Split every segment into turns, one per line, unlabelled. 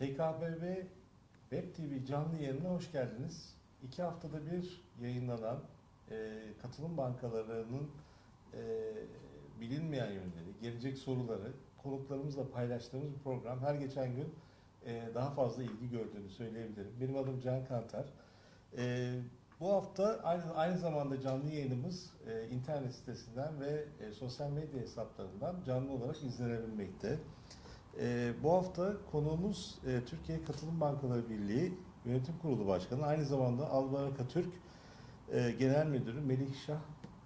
TKBB Web TV canlı yayınına hoş geldiniz. İki haftada bir yayınlanan e, katılım bankalarının e, bilinmeyen yönleri, gelecek soruları konuklarımızla paylaştığımız bir program. Her geçen gün e, daha fazla ilgi gördüğünü söyleyebilirim. Benim adım Can Kantar. E, bu hafta aynı, aynı zamanda canlı yayınımız e, internet sitesinden ve e, sosyal medya hesaplarından canlı olarak izlenebilmekte. E, bu hafta konuğumuz e, Türkiye Katılım Bankaları Birliği Yönetim Kurulu Başkanı, aynı zamanda Albaraka Türk e, Genel Müdürü Melikşah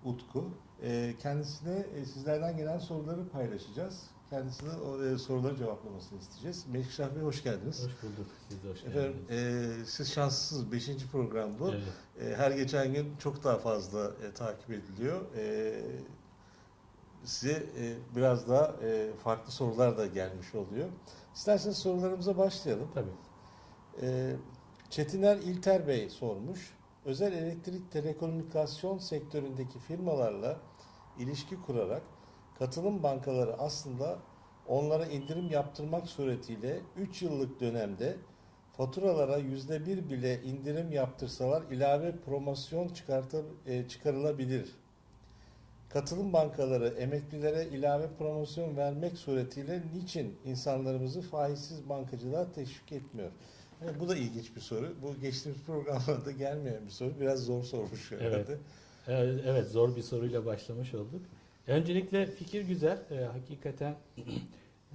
Utku. E, kendisine e, sizlerden gelen soruları paylaşacağız. Kendisine o e, soruları cevaplamasını isteyeceğiz. Melikşah Bey hoş geldiniz.
Hoş bulduk. Siz de hoş
Efendim,
geldiniz.
e, siz şanslısınız. Beşinci program bu.
Evet.
E, her geçen gün çok daha fazla e, takip ediliyor. E, size e, biraz daha e, farklı sorular da gelmiş oluyor. İsterseniz sorularımıza başlayalım.
Tabii.
E, Çetiner İlter Bey sormuş. Özel elektrik telekomünikasyon sektöründeki firmalarla ilişki kurarak katılım bankaları aslında onlara indirim yaptırmak suretiyle 3 yıllık dönemde faturalara yüzde bir bile indirim yaptırsalar ilave promosyon çıkartı, e, çıkarılabilir. Katılım bankaları emeklilere ilave promosyon vermek suretiyle niçin insanlarımızı faizsiz bankacılığa teşvik etmiyor? Yani bu da ilginç bir soru. Bu geçtiğimiz programlarda gelmeyen bir soru. Biraz zor sormuş herhalde.
Evet. Evet, evet zor bir soruyla başlamış olduk. Öncelikle fikir güzel. Ee, hakikaten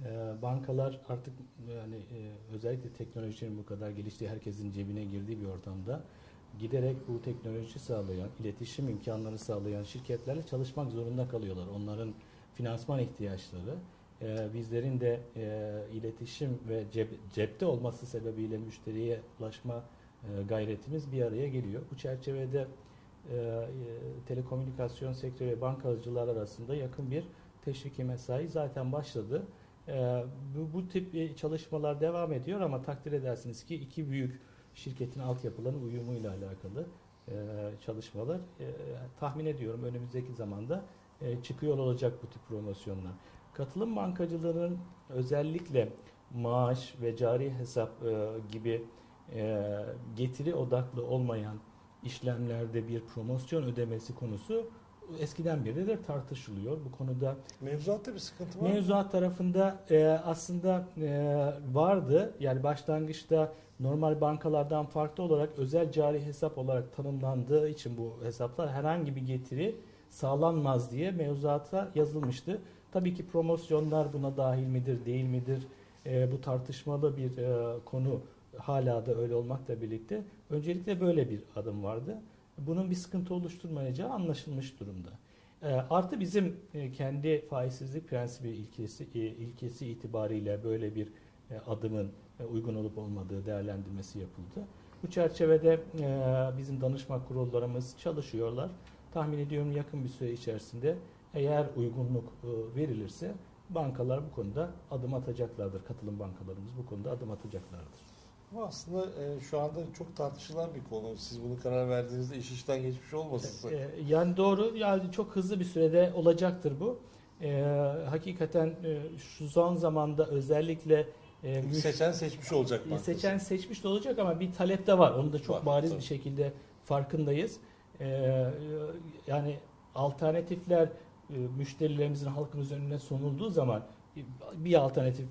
e, bankalar artık yani e, özellikle teknolojinin bu kadar geliştiği, herkesin cebine girdiği bir ortamda giderek bu teknoloji sağlayan, iletişim imkanları sağlayan şirketlerle çalışmak zorunda kalıyorlar. Onların finansman ihtiyaçları, e, bizlerin de e, iletişim ve cep, cepte olması sebebiyle müşteriye ulaşma e, gayretimiz bir araya geliyor. Bu çerçevede e, e, telekomünikasyon sektörü ve bankacılar arasında yakın bir teşviki mesai zaten başladı. E, bu, bu tip e, çalışmalar devam ediyor ama takdir edersiniz ki iki büyük şirketin altyapılarının uyumuyla alakalı e, çalışmalar e, tahmin ediyorum önümüzdeki zamanda e, çıkıyor olacak bu tip promosyonlar. Katılım bankacılarının özellikle maaş ve cari hesap e, gibi e, getiri odaklı olmayan işlemlerde bir promosyon ödemesi konusu eskiden beridir tartışılıyor. Bu konuda
Mevzuatta bir sıkıntı var mı?
mevzuat tarafında e, aslında e, vardı. Yani başlangıçta normal bankalardan farklı olarak özel cari hesap olarak tanımlandığı için bu hesaplar herhangi bir getiri sağlanmaz diye mevzuata yazılmıştı. Tabii ki promosyonlar buna dahil midir, değil midir? E, bu tartışmalı bir e, konu hala da öyle olmakla birlikte öncelikle böyle bir adım vardı. Bunun bir sıkıntı oluşturmayacağı anlaşılmış durumda. E, artı bizim e, kendi faizsizlik prensibi ilkesi e, ilkesi itibariyle böyle bir e, adımın e, uygun olup olmadığı değerlendirmesi yapıldı. Bu çerçevede bizim danışma kurullarımız çalışıyorlar. Tahmin ediyorum yakın bir süre içerisinde eğer uygunluk verilirse bankalar bu konuda adım atacaklardır. Katılım bankalarımız bu konuda adım atacaklardır.
Bu aslında e, şu anda çok tartışılan bir konu. Siz bunu karar verdiğinizde iş işten geçmiş olmasın.
E, yani doğru. Yani çok hızlı bir sürede olacaktır bu. E, hakikaten e, şu son zamanda özellikle e, müş-
seçen seçmiş olacak bankası.
seçen seçmiş de olacak ama bir talep de var. Onu da çok
Var,
bariz
tabii.
bir şekilde farkındayız. E, yani alternatifler e, müşterilerimizin halkımızın önüne sunulduğu zaman bir alternatif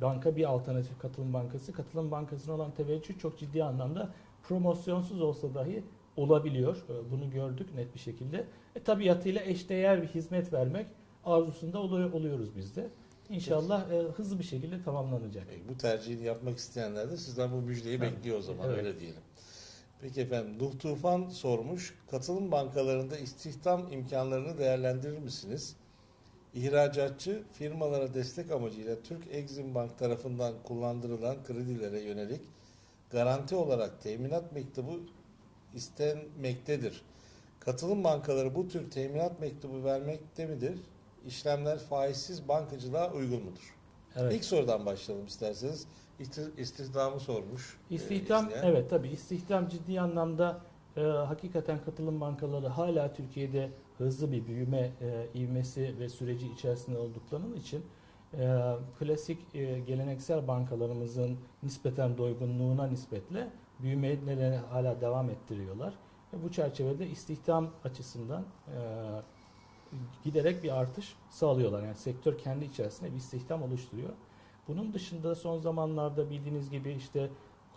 banka bir alternatif katılım bankası katılım bankasına olan teveccüh çok ciddi anlamda promosyonsuz olsa dahi olabiliyor. E, Bunu gördük net bir şekilde. E, tabiatıyla eşdeğer bir hizmet vermek arzusunda oluyor, oluyoruz biz de. İnşallah e, hızlı bir şekilde tamamlanacak.
E, Bu tercihini yapmak isteyenler de sizden bu müjdeyi
Evet.
bekliyor o zaman
Evet.
öyle diyelim. Peki efendim Nuh Tufan sormuş. Katılım bankalarında istihdam imkanlarını değerlendirir misiniz? İhracatçı firmalara destek amacıyla Türk Exim Bank tarafından kullandırılan kredilere yönelik garanti olarak teminat mektubu istenmektedir. Katılım bankaları bu tür teminat mektubu vermekte midir? İşlemler faizsiz bankacılığa uygun mudur?
Evet.
İlk sorudan başlayalım isterseniz. İsti- İstihdamı sormuş. e,
İstihdam
izleyen.
evet tabii istihdam ciddi anlamda e, hakikaten katılım bankaları hala Türkiye'de hızlı bir büyüme e, ivmesi ve süreci içerisinde olduklarının için e, klasik e, geleneksel bankalarımızın nispeten doygunluğuna nispetle büyümeleri hala devam ettiriyorlar. Ve bu çerçevede istihdam açısından e, giderek bir artış sağlıyorlar. Yani sektör kendi içerisinde bir istihdam oluşturuyor. Bunun dışında son zamanlarda bildiğiniz gibi işte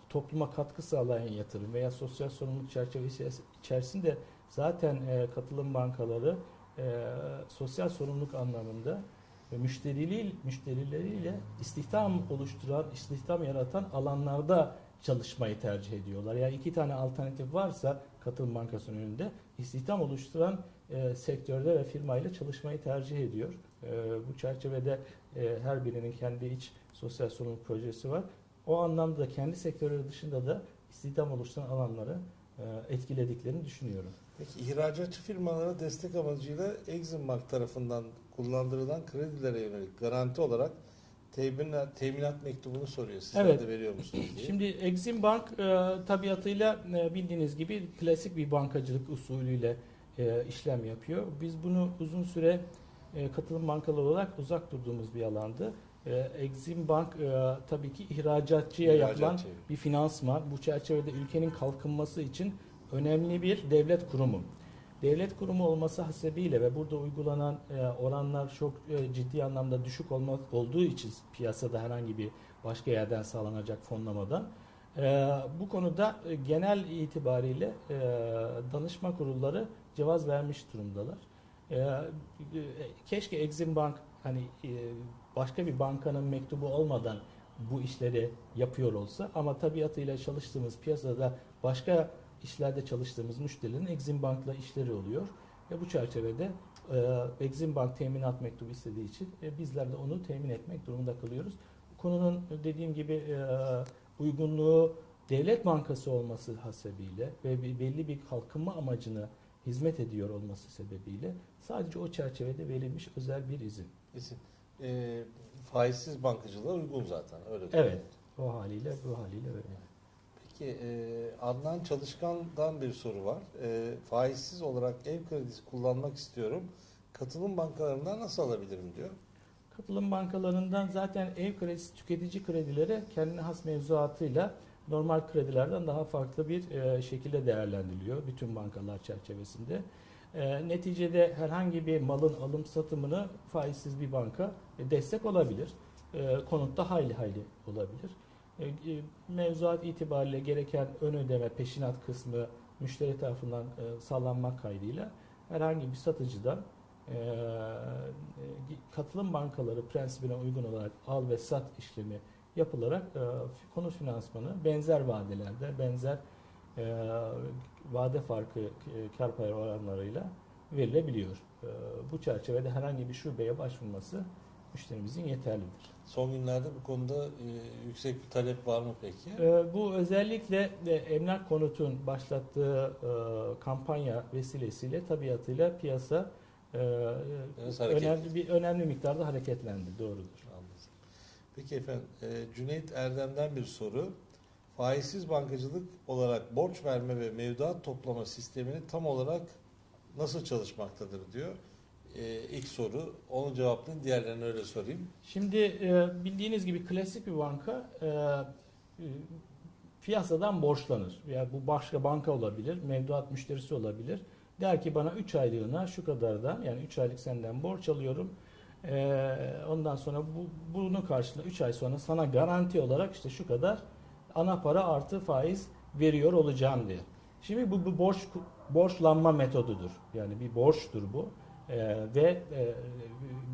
topluma katkı sağlayan yatırım veya sosyal sorumluluk çerçevesi içerisinde zaten e, katılım bankaları e, sosyal sorumluluk anlamında ve müşterili, müşterileriyle istihdam oluşturan, istihdam yaratan alanlarda çalışmayı tercih ediyorlar. Yani iki tane alternatif varsa katılım bankasının önünde istihdam oluşturan e, sektörde ve firmayla çalışmayı tercih ediyor. E, bu çerçevede e, her birinin kendi iç sosyal sorumluluk projesi var. O anlamda da kendi sektörleri dışında da istihdam oluşturan alanları e, etkilediklerini düşünüyorum.
Peki ihracatçı firmalara destek amacıyla Exim Bank tarafından kullandırılan kredilere yönelik garanti olarak teminat, teminat mektubunu soruyor. Sizler
Evet.
de veriyor musunuz diye.
Şimdi Exim Bank e, tabiatıyla e, bildiğiniz gibi klasik bir bankacılık usulüyle e, işlem yapıyor. Biz bunu uzun süre e, katılım bankaları olarak uzak durduğumuz bir alandı. E, Exim Bank e, tabii ki ihracatçıya yapılan
İhracatçı.
bir finansman. Bu çerçevede ülkenin kalkınması için önemli bir devlet kurumu. Devlet kurumu olması hasebiyle ve burada uygulanan e, oranlar çok e, ciddi anlamda düşük olma, olduğu için piyasada herhangi bir başka yerden sağlanacak fonlamadan e, bu konuda e, genel itibariyle e, danışma kurulları cevaz vermiş durumdalar. E, e, keşke Exim Bank hani e, başka bir bankanın mektubu olmadan bu işleri yapıyor olsa ama tabiatıyla çalıştığımız piyasada başka işlerde çalıştığımız müşterilerin Exim Bank'la işleri oluyor ve bu çerçevede e, Exim Bank teminat mektubu istediği için e, bizler de onu temin etmek durumunda kalıyoruz. Konunun dediğim gibi e, uygunluğu devlet bankası olması hasebiyle ve belli bir kalkınma amacına hizmet ediyor olması sebebiyle sadece o çerçevede verilmiş özel bir izin.
İzin. E, faizsiz bankacılığa uygun zaten. Öyle
Evet. O haliyle bu haliyle öyle.
Peki e, Adnan Çalışkan'dan bir soru var. E, faizsiz olarak ev kredisi kullanmak istiyorum. Katılım bankalarından nasıl alabilirim diyor.
Katılım bankalarından zaten ev kredisi tüketici kredileri kendine has mevzuatıyla normal kredilerden daha farklı bir e, şekilde değerlendiriliyor bütün bankalar çerçevesinde. E, neticede herhangi bir malın alım satımını faizsiz bir banka destek olabilir. E, konutta hayli hayli olabilir. E, e, mevzuat itibariyle gereken ön ödeme peşinat kısmı müşteri tarafından e, sağlanmak kaydıyla herhangi bir satıcıdan katılım bankaları prensibine uygun olarak al ve sat işlemi yapılarak konut finansmanı benzer vadelerde, benzer vade farkı kar payı oranlarıyla verilebiliyor. Bu çerçevede herhangi bir şubeye başvurması müşterimizin yeterlidir.
Son günlerde bu konuda e, yüksek bir talep var mı peki?
E, bu özellikle de Emlak Konut'un başlattığı e, kampanya vesilesiyle tabiatıyla piyasa e,
Biraz
önemli bir önemli miktarda hareketlendi. Doğrudur.
Anladım. Peki efendim, e, Cüneyt Erdem'den bir soru. Faizsiz bankacılık olarak borç verme ve mevduat toplama sistemini tam olarak nasıl çalışmaktadır diyor. E, ilk soru. Onu cevaplayın. Diğerlerini öyle sorayım.
Şimdi e, bildiğiniz gibi klasik bir banka e, e, piyasadan borçlanır. Yani bu başka banka olabilir, mevduat müşterisi olabilir. Der ki bana 3 aylığına şu kadardan yani 3 aylık senden borç alıyorum. E, ondan sonra bu, bunun karşılığında 3 ay sonra sana garanti olarak işte şu kadar ana para artı faiz veriyor olacağım diye. Şimdi bu, bu borç borçlanma metodudur. Yani bir borçtur bu. Ee, ve e,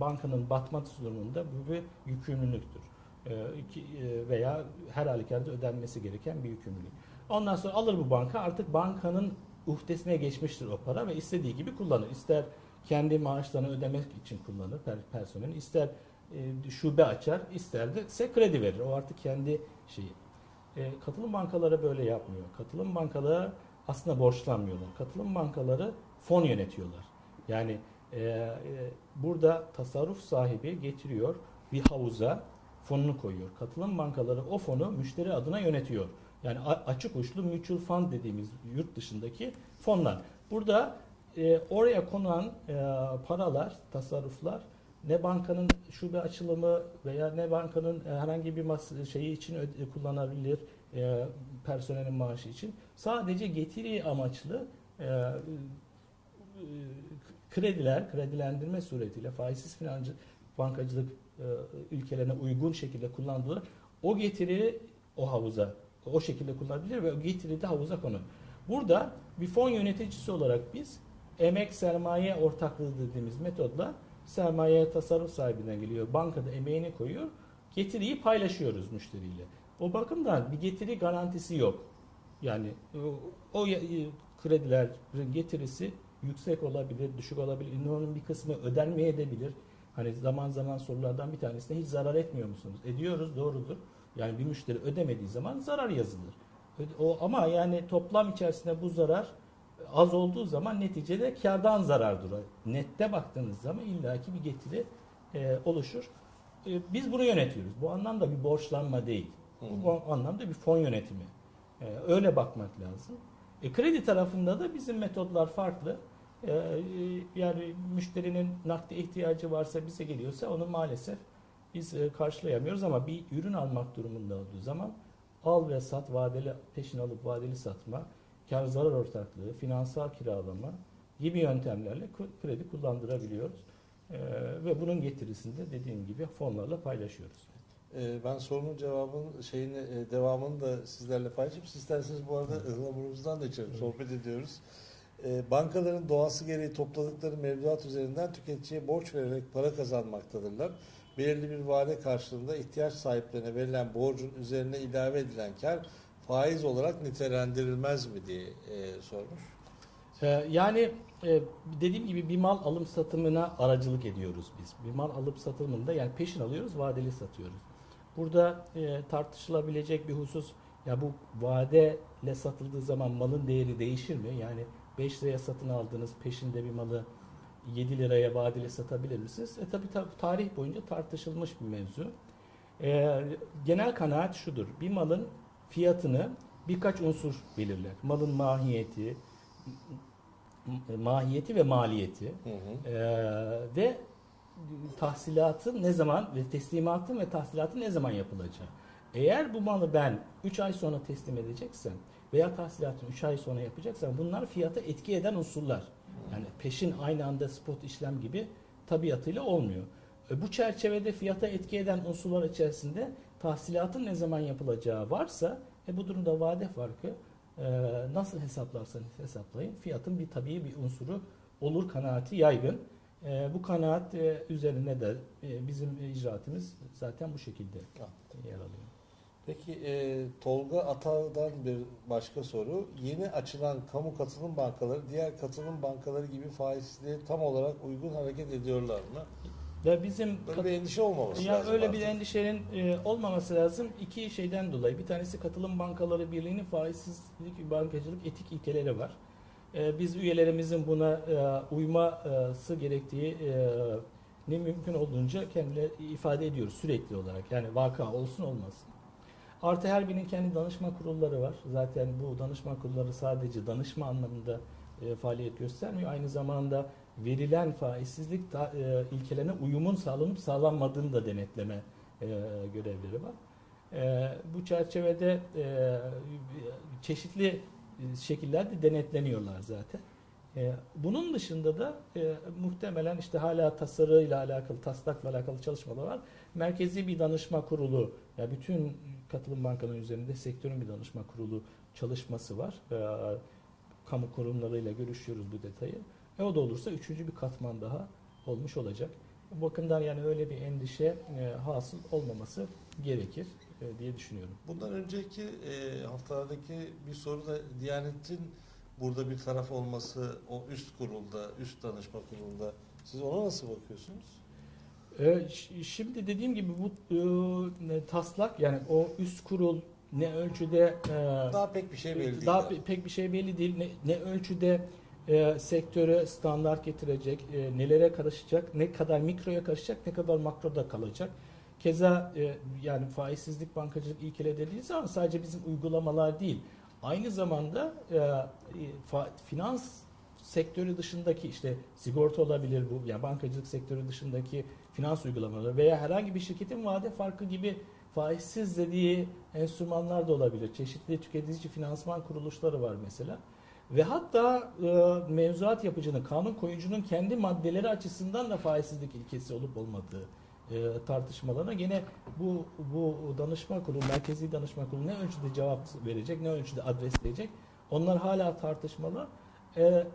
bankanın batması durumunda bu bir yükümlülüktür. Ee, iki, e, veya her halükarda ödenmesi gereken bir yükümlülük. Ondan sonra alır bu banka artık bankanın uhdesine geçmiştir o para ve istediği gibi kullanır. İster kendi maaşlarını ödemek için kullanır per, personelin, ister e, şube açar, ister de ise kredi verir. O artık kendi şeyi. E, katılım bankaları böyle yapmıyor. Katılım bankaları aslında borçlanmıyorlar. Katılım bankaları fon yönetiyorlar. Yani e, e, burada tasarruf sahibi getiriyor bir havuza fonunu koyuyor. Katılım bankaları o fonu müşteri adına yönetiyor. Yani açık uçlu mutual fund dediğimiz yurt dışındaki fonlar. Burada e, oraya konan e, paralar, tasarruflar ne bankanın şube açılımı veya ne bankanın e, herhangi bir şeyi için kullanabilir e, personelin maaşı için. Sadece getiri amaçlı e, e, krediler, kredilendirme suretiyle faizsiz financı bankacılık e, ülkelerine uygun şekilde kullandılar. O getiri o havuza o şekilde kullanabilir ve o getiri de havuza konu. Burada bir fon yöneticisi olarak biz emek sermaye ortaklığı dediğimiz metodla sermaye tasarruf sahibine geliyor. Bankada emeğini koyuyor. Getiriyi paylaşıyoruz müşteriyle. O bakımdan bir getiri garantisi yok. Yani o, o ya- kredilerin getirisi yüksek olabilir, düşük olabilir. Onun bir kısmı ödenmeyebilir. Hani zaman zaman sorulardan bir tanesinde hiç zarar etmiyor musunuz? Ediyoruz, doğrudur. Yani bir müşteri ödemediği zaman zarar yazılır. O ama yani toplam içerisinde bu zarar az olduğu zaman neticede kardan zarardır. Nette baktığınız zaman illaki bir getiri e, oluşur. E, biz bunu yönetiyoruz. Bu anlamda bir borçlanma değil.
Hı
Bu, bu anlamda bir fon yönetimi. E, öyle bakmak lazım. E, kredi tarafında da bizim metodlar farklı. E, e, yani müşterinin nakde ihtiyacı varsa bize geliyorsa onu maalesef biz e, karşılayamıyoruz ama bir ürün almak durumunda olduğu zaman al ve sat vadeli peşin alıp vadeli satma, kar zarar ortaklığı, finansal kiralama gibi yöntemlerle kredi kullandırabiliyoruz. E, ve bunun getirisini de dediğim gibi fonlarla paylaşıyoruz.
Ee, ben sorunun cevabın şeyini e, devamını da sizlerle paylaşayım. Siz isterseniz bu arada ıhlamurumuzdan da içelim. Sohbet ediyoruz. Ee, bankaların doğası gereği topladıkları mevduat üzerinden tüketiciye borç vererek para kazanmaktadırlar. Belirli bir vade karşılığında ihtiyaç sahiplerine verilen borcun üzerine ilave edilen kar faiz olarak nitelendirilmez mi diye e, sormuş.
Ee, Yani e, dediğim gibi bir mal alım satımına aracılık ediyoruz biz. Bir mal alıp satımında yani peşin alıyoruz, vadeli satıyoruz. Burada e, tartışılabilecek bir husus ya bu vadeyle satıldığı zaman malın değeri değişir mi? Yani 5 liraya satın aldığınız peşinde bir malı 7 liraya vadeli satabilir misiniz? E tabi tarih boyunca tartışılmış bir mevzu. E, genel kanaat şudur. Bir malın fiyatını birkaç unsur belirler. Malın mahiyeti, mahiyeti ve maliyeti
Hı hı.
Ee, ve tahsilatın ne zaman ve teslimatın ve tahsilatın ne zaman yapılacağı. Eğer bu malı ben 3 ay sonra teslim edeceksem veya tahsilatını 3 ay sonra yapacaksam bunlar fiyata etki eden unsurlar. Yani peşin aynı anda spot işlem gibi tabiatıyla olmuyor. E, Bu çerçevede fiyata etki eden unsurlar içerisinde tahsilatın ne zaman yapılacağı varsa e, bu durumda vade farkı e, nasıl hesaplarsanız hesaplayın fiyatın bir tabii bir unsuru olur kanaati yaygın. E, bu kanaat e, üzerine de e, bizim icraatımız zaten bu şekilde yer alıyor.
Peki e, Tolga Atağ'dan bir başka soru. Yeni açılan kamu katılım bankaları diğer katılım bankaları gibi faizliğe tam olarak uygun hareket ediyorlar mı?
Ve bizim
Böyle bir endişe olmaması
Ya
lazım
öyle
artık.
bir endişenin e, olmaması lazım. İki şeyden dolayı. Bir tanesi Katılım Bankaları Birliği'nin faizsizlik bankacılık etik ilkeleri var. E, biz üyelerimizin buna e, uyması gerektiği e, ne mümkün olduğunca kendileri ifade ediyoruz sürekli olarak. Yani vaka olsun olmasın. Artı her birinin kendi danışma kurulları var. Zaten bu danışma kurulları sadece danışma anlamında e, faaliyet göstermiyor. Aynı zamanda verilen faizsizlik da, e, ilkelerine uyumun sağlanıp sağlanmadığını da denetleme e, görevleri var. E, bu çerçevede e, çeşitli şekillerde denetleniyorlar zaten. E, bunun dışında da e, muhtemelen işte hala tasarıyla alakalı, taslakla alakalı çalışmalar var. Merkezi bir danışma kurulu, ya bütün katılım bankaları üzerinde sektörün bir danışma kurulu çalışması var. E, kamu kurumlarıyla görüşüyoruz bu detayı. E o da olursa üçüncü bir katman daha olmuş olacak. Bu bakımdan yani öyle bir endişe e, hasıl olmaması gerekir e, diye düşünüyorum.
Bundan önceki e, haftalardaki bir soru da Diyanet'in burada bir taraf olması o üst kurulda, üst danışma kurulunda siz ona nasıl bakıyorsunuz?
E, ş- şimdi dediğim gibi bu e, taslak yani o üst kurul ne ölçüde e,
Daha pek bir şey belli değil.
Daha pe- pek bir şey belli değil. Ne, ne ölçüde e, sektöre standart getirecek, e, nelere karışacak, ne kadar mikroya karışacak, ne kadar makroda kalacak. Keza e, yani faizsizlik bankacılık ilkeleri dediğiniz zaman sadece bizim uygulamalar değil. Aynı zamanda e, e, fa- finans sektörü dışındaki işte sigorta olabilir bu, yani bankacılık sektörü dışındaki finans uygulamaları veya herhangi bir şirketin vade farkı gibi faizsiz dediği enstrümanlar da olabilir. Çeşitli tüketici finansman kuruluşları var mesela. Ve hatta e, mevzuat yapıcının, kanun koyucunun kendi maddeleri açısından da faizsizlik ilkesi olup olmadığı e, tartışmalarına gene bu bu danışma kurulu, merkezi danışma kurulu ne ölçüde cevap verecek, ne ölçüde adresleyecek onlar hala tartışmalı. E,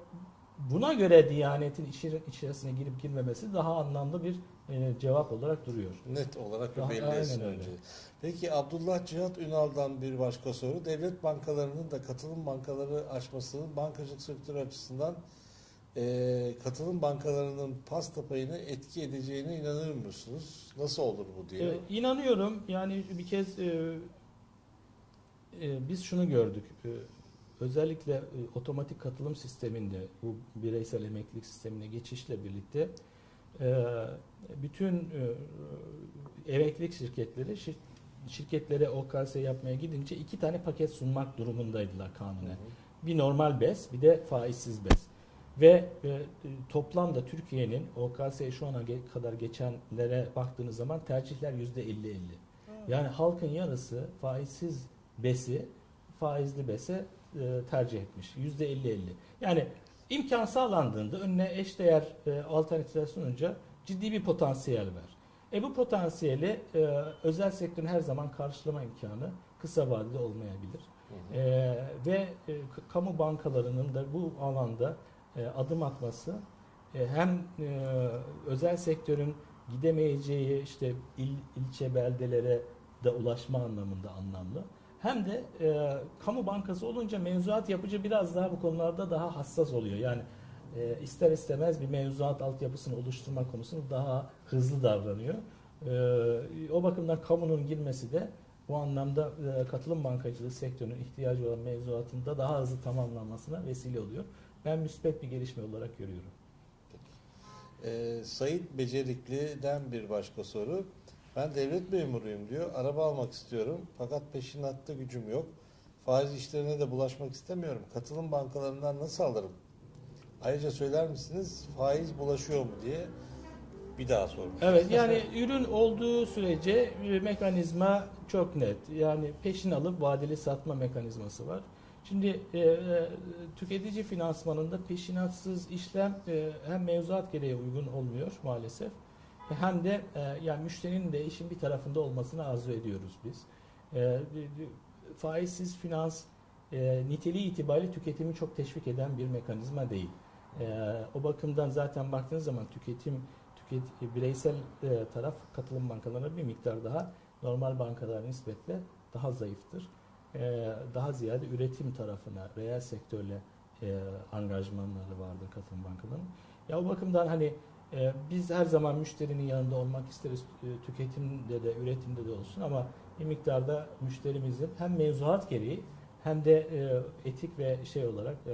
buna göre Diyanet'in içerisine girip girmemesi daha anlamlı bir e, cevap olarak duruyor.
Net olarak bir belli etsin önce. Peki Abdullah Cihat Ünal'dan bir başka soru. Devlet bankalarının da katılım bankaları açmasının bankacılık sektörü açısından eee, katılım bankalarının pasta payını etki edeceğine inanır mısınız? Nasıl olur bu diye.
E, inanıyorum yani bir kez e, e, biz şunu gördük. E, özellikle e, otomatik katılım sisteminde bu bireysel emeklilik sistemine geçişle birlikte e, bütün e, emeklilik şirketleri şir- şirketlere OKS yapmaya gidince iki tane paket sunmak durumundaydılar kanunen. Bir normal BES bir de faizsiz BES. Ve e, toplamda Türkiye'nin OKS'ye şu ana kadar geçenlere baktığınız zaman tercihler %50-50. Yani halkın yarısı faizsiz BES'i faizli BES'e e, tercih etmiş. %50-50. Yani imkan sağlandığında önüne eşdeğer e, alternatifler sununca ciddi bir potansiyel var. E bu potansiyeli e, özel sektörün her zaman karşılama imkanı kısa vadede olmayabilir.
Hı hı.
Ee, ve e, kamu bankalarının da bu alanda e, adım atması e, hem e, özel sektörün gidemeyeceği işte il, ilçe beldelere de ulaşma anlamında anlamlı. Hem de e, kamu bankası olunca mevzuat yapıcı biraz daha bu konularda daha hassas oluyor. Yani e, ister istemez bir mevzuat altyapısını oluşturma konusunda daha hızlı davranıyor. E, o bakımdan kamunun girmesi de bu anlamda e, katılım bankacılığı sektörünün ihtiyacı olan mevzuatında daha hızlı tamamlanmasına vesile oluyor. Ben müspet bir gelişme olarak görüyorum.
Ee, Sait Becerikli'den bir başka soru. Ben devlet memuruyum diyor. Araba almak istiyorum fakat peşinatta gücüm yok. Faiz işlerine de bulaşmak istemiyorum. Katılım bankalarından nasıl alırım? Ayrıca söyler misiniz faiz bulaşıyor mu diye bir daha sormuş.
Evet yani ürün olduğu sürece e, mekanizma çok net. Yani peşin alıp vadeli satma mekanizması var. Şimdi e, e, tüketici finansmanında peşinatsız işlem e, hem mevzuat gereği uygun olmuyor maalesef hem de e, yani müşterinin de işin bir tarafında olmasını arzu ediyoruz biz. E, faizsiz finans e, niteliği itibariyle tüketimi çok teşvik eden bir mekanizma değil. E, o bakımdan zaten baktığınız zaman tüketim tüket, bireysel e, taraf katılım bankalarına bir miktar daha normal bankalara nispetle daha zayıftır. E, daha ziyade üretim tarafına, reel sektörle e, angajmanları vardır katılım bankalarının. Ya o bakımdan hani e, biz her zaman müşterinin yanında olmak isteriz. E, tüketimde de, üretimde de olsun ama bir miktarda müşterimizin hem mevzuat gereği hem de e, etik ve şey olarak e,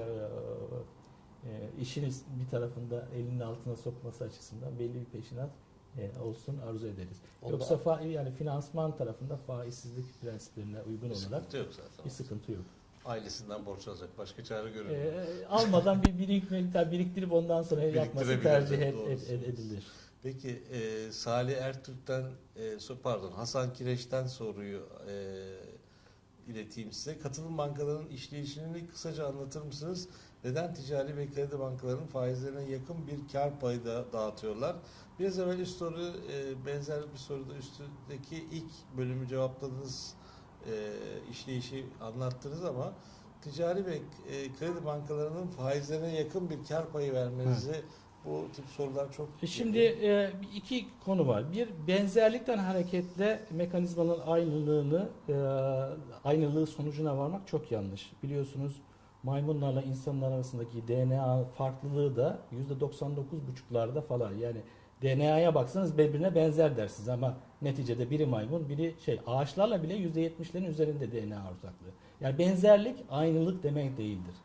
e, işini bir tarafında elinin altına sokması açısından belli bir peşinat e, olsun arzu ederiz.
Onda
Yoksa fa, yani finansman tarafında faizsizlik prensiplerine uygun
bir
olarak
sıkıntı yok zaten.
bir sıkıntı yok.
Ailesinden borç alacak. Başka çare görünmüyor.
E, almadan bir birik miktar biriktirip ondan sonra yapması
Biriktirebilir,
tercih et- ed-
söylüyorsunuz.
edilir.
Peki e, Salih Ertürk'ten e, pardon Hasan Kireç'ten soruyu e, ileteyim size. Katılım bankalarının işleyişini kısaca anlatır mısınız? Neden ticari ve kredi bankalarının faizlerine yakın bir kar payı da dağıtıyorlar? Biraz evvel üst soru e, benzer bir soruda üstündeki ilk bölümü cevapladınız. E, işleyişi anlattınız ama ticari ve e, kredi bankalarının faizlerine yakın bir kar payı vermenizi bu tip sorular çok
E Şimdi e, iki konu var. Bir benzerlikten hareketle mekanizmanın aynılığını e, aynılığı sonucuna varmak çok yanlış. Biliyorsunuz maymunlarla insanlar arasındaki DNA farklılığı da %99,5'larda falan. Yani DNA'ya baksanız birbirine benzer dersiniz ama neticede biri maymun, biri şey ağaçlarla bile %70'lerin üzerinde DNA ortaklığı. Yani benzerlik aynılık demek değildir.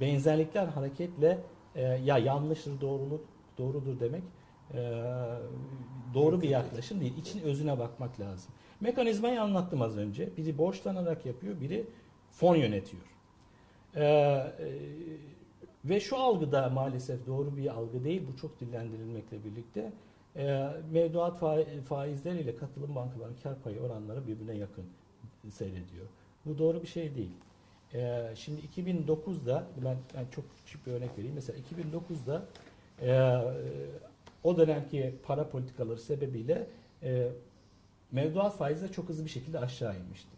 Benzerlikler hareketle e, ya yanlıştır doğruluk doğrudur demek e, doğru bir yaklaşım değil. İçin özüne bakmak lazım. Mekanizmayı anlattım az önce. Biri borçlanarak yapıyor, biri fon yönetiyor. E, e, ve şu algı da maalesef doğru bir algı değil. Bu çok dillendirilmekle birlikte. E, mevduat fa- faizleriyle katılım bankalarının kar payı oranları birbirine yakın seyrediyor. Bu doğru bir şey değil. E, şimdi 2009'da ben, ben çok küçük bir örnek vereyim. Mesela 2009'da e, o dönemki para politikaları sebebiyle e, mevduat faizleri çok hızlı bir şekilde aşağı inmişti.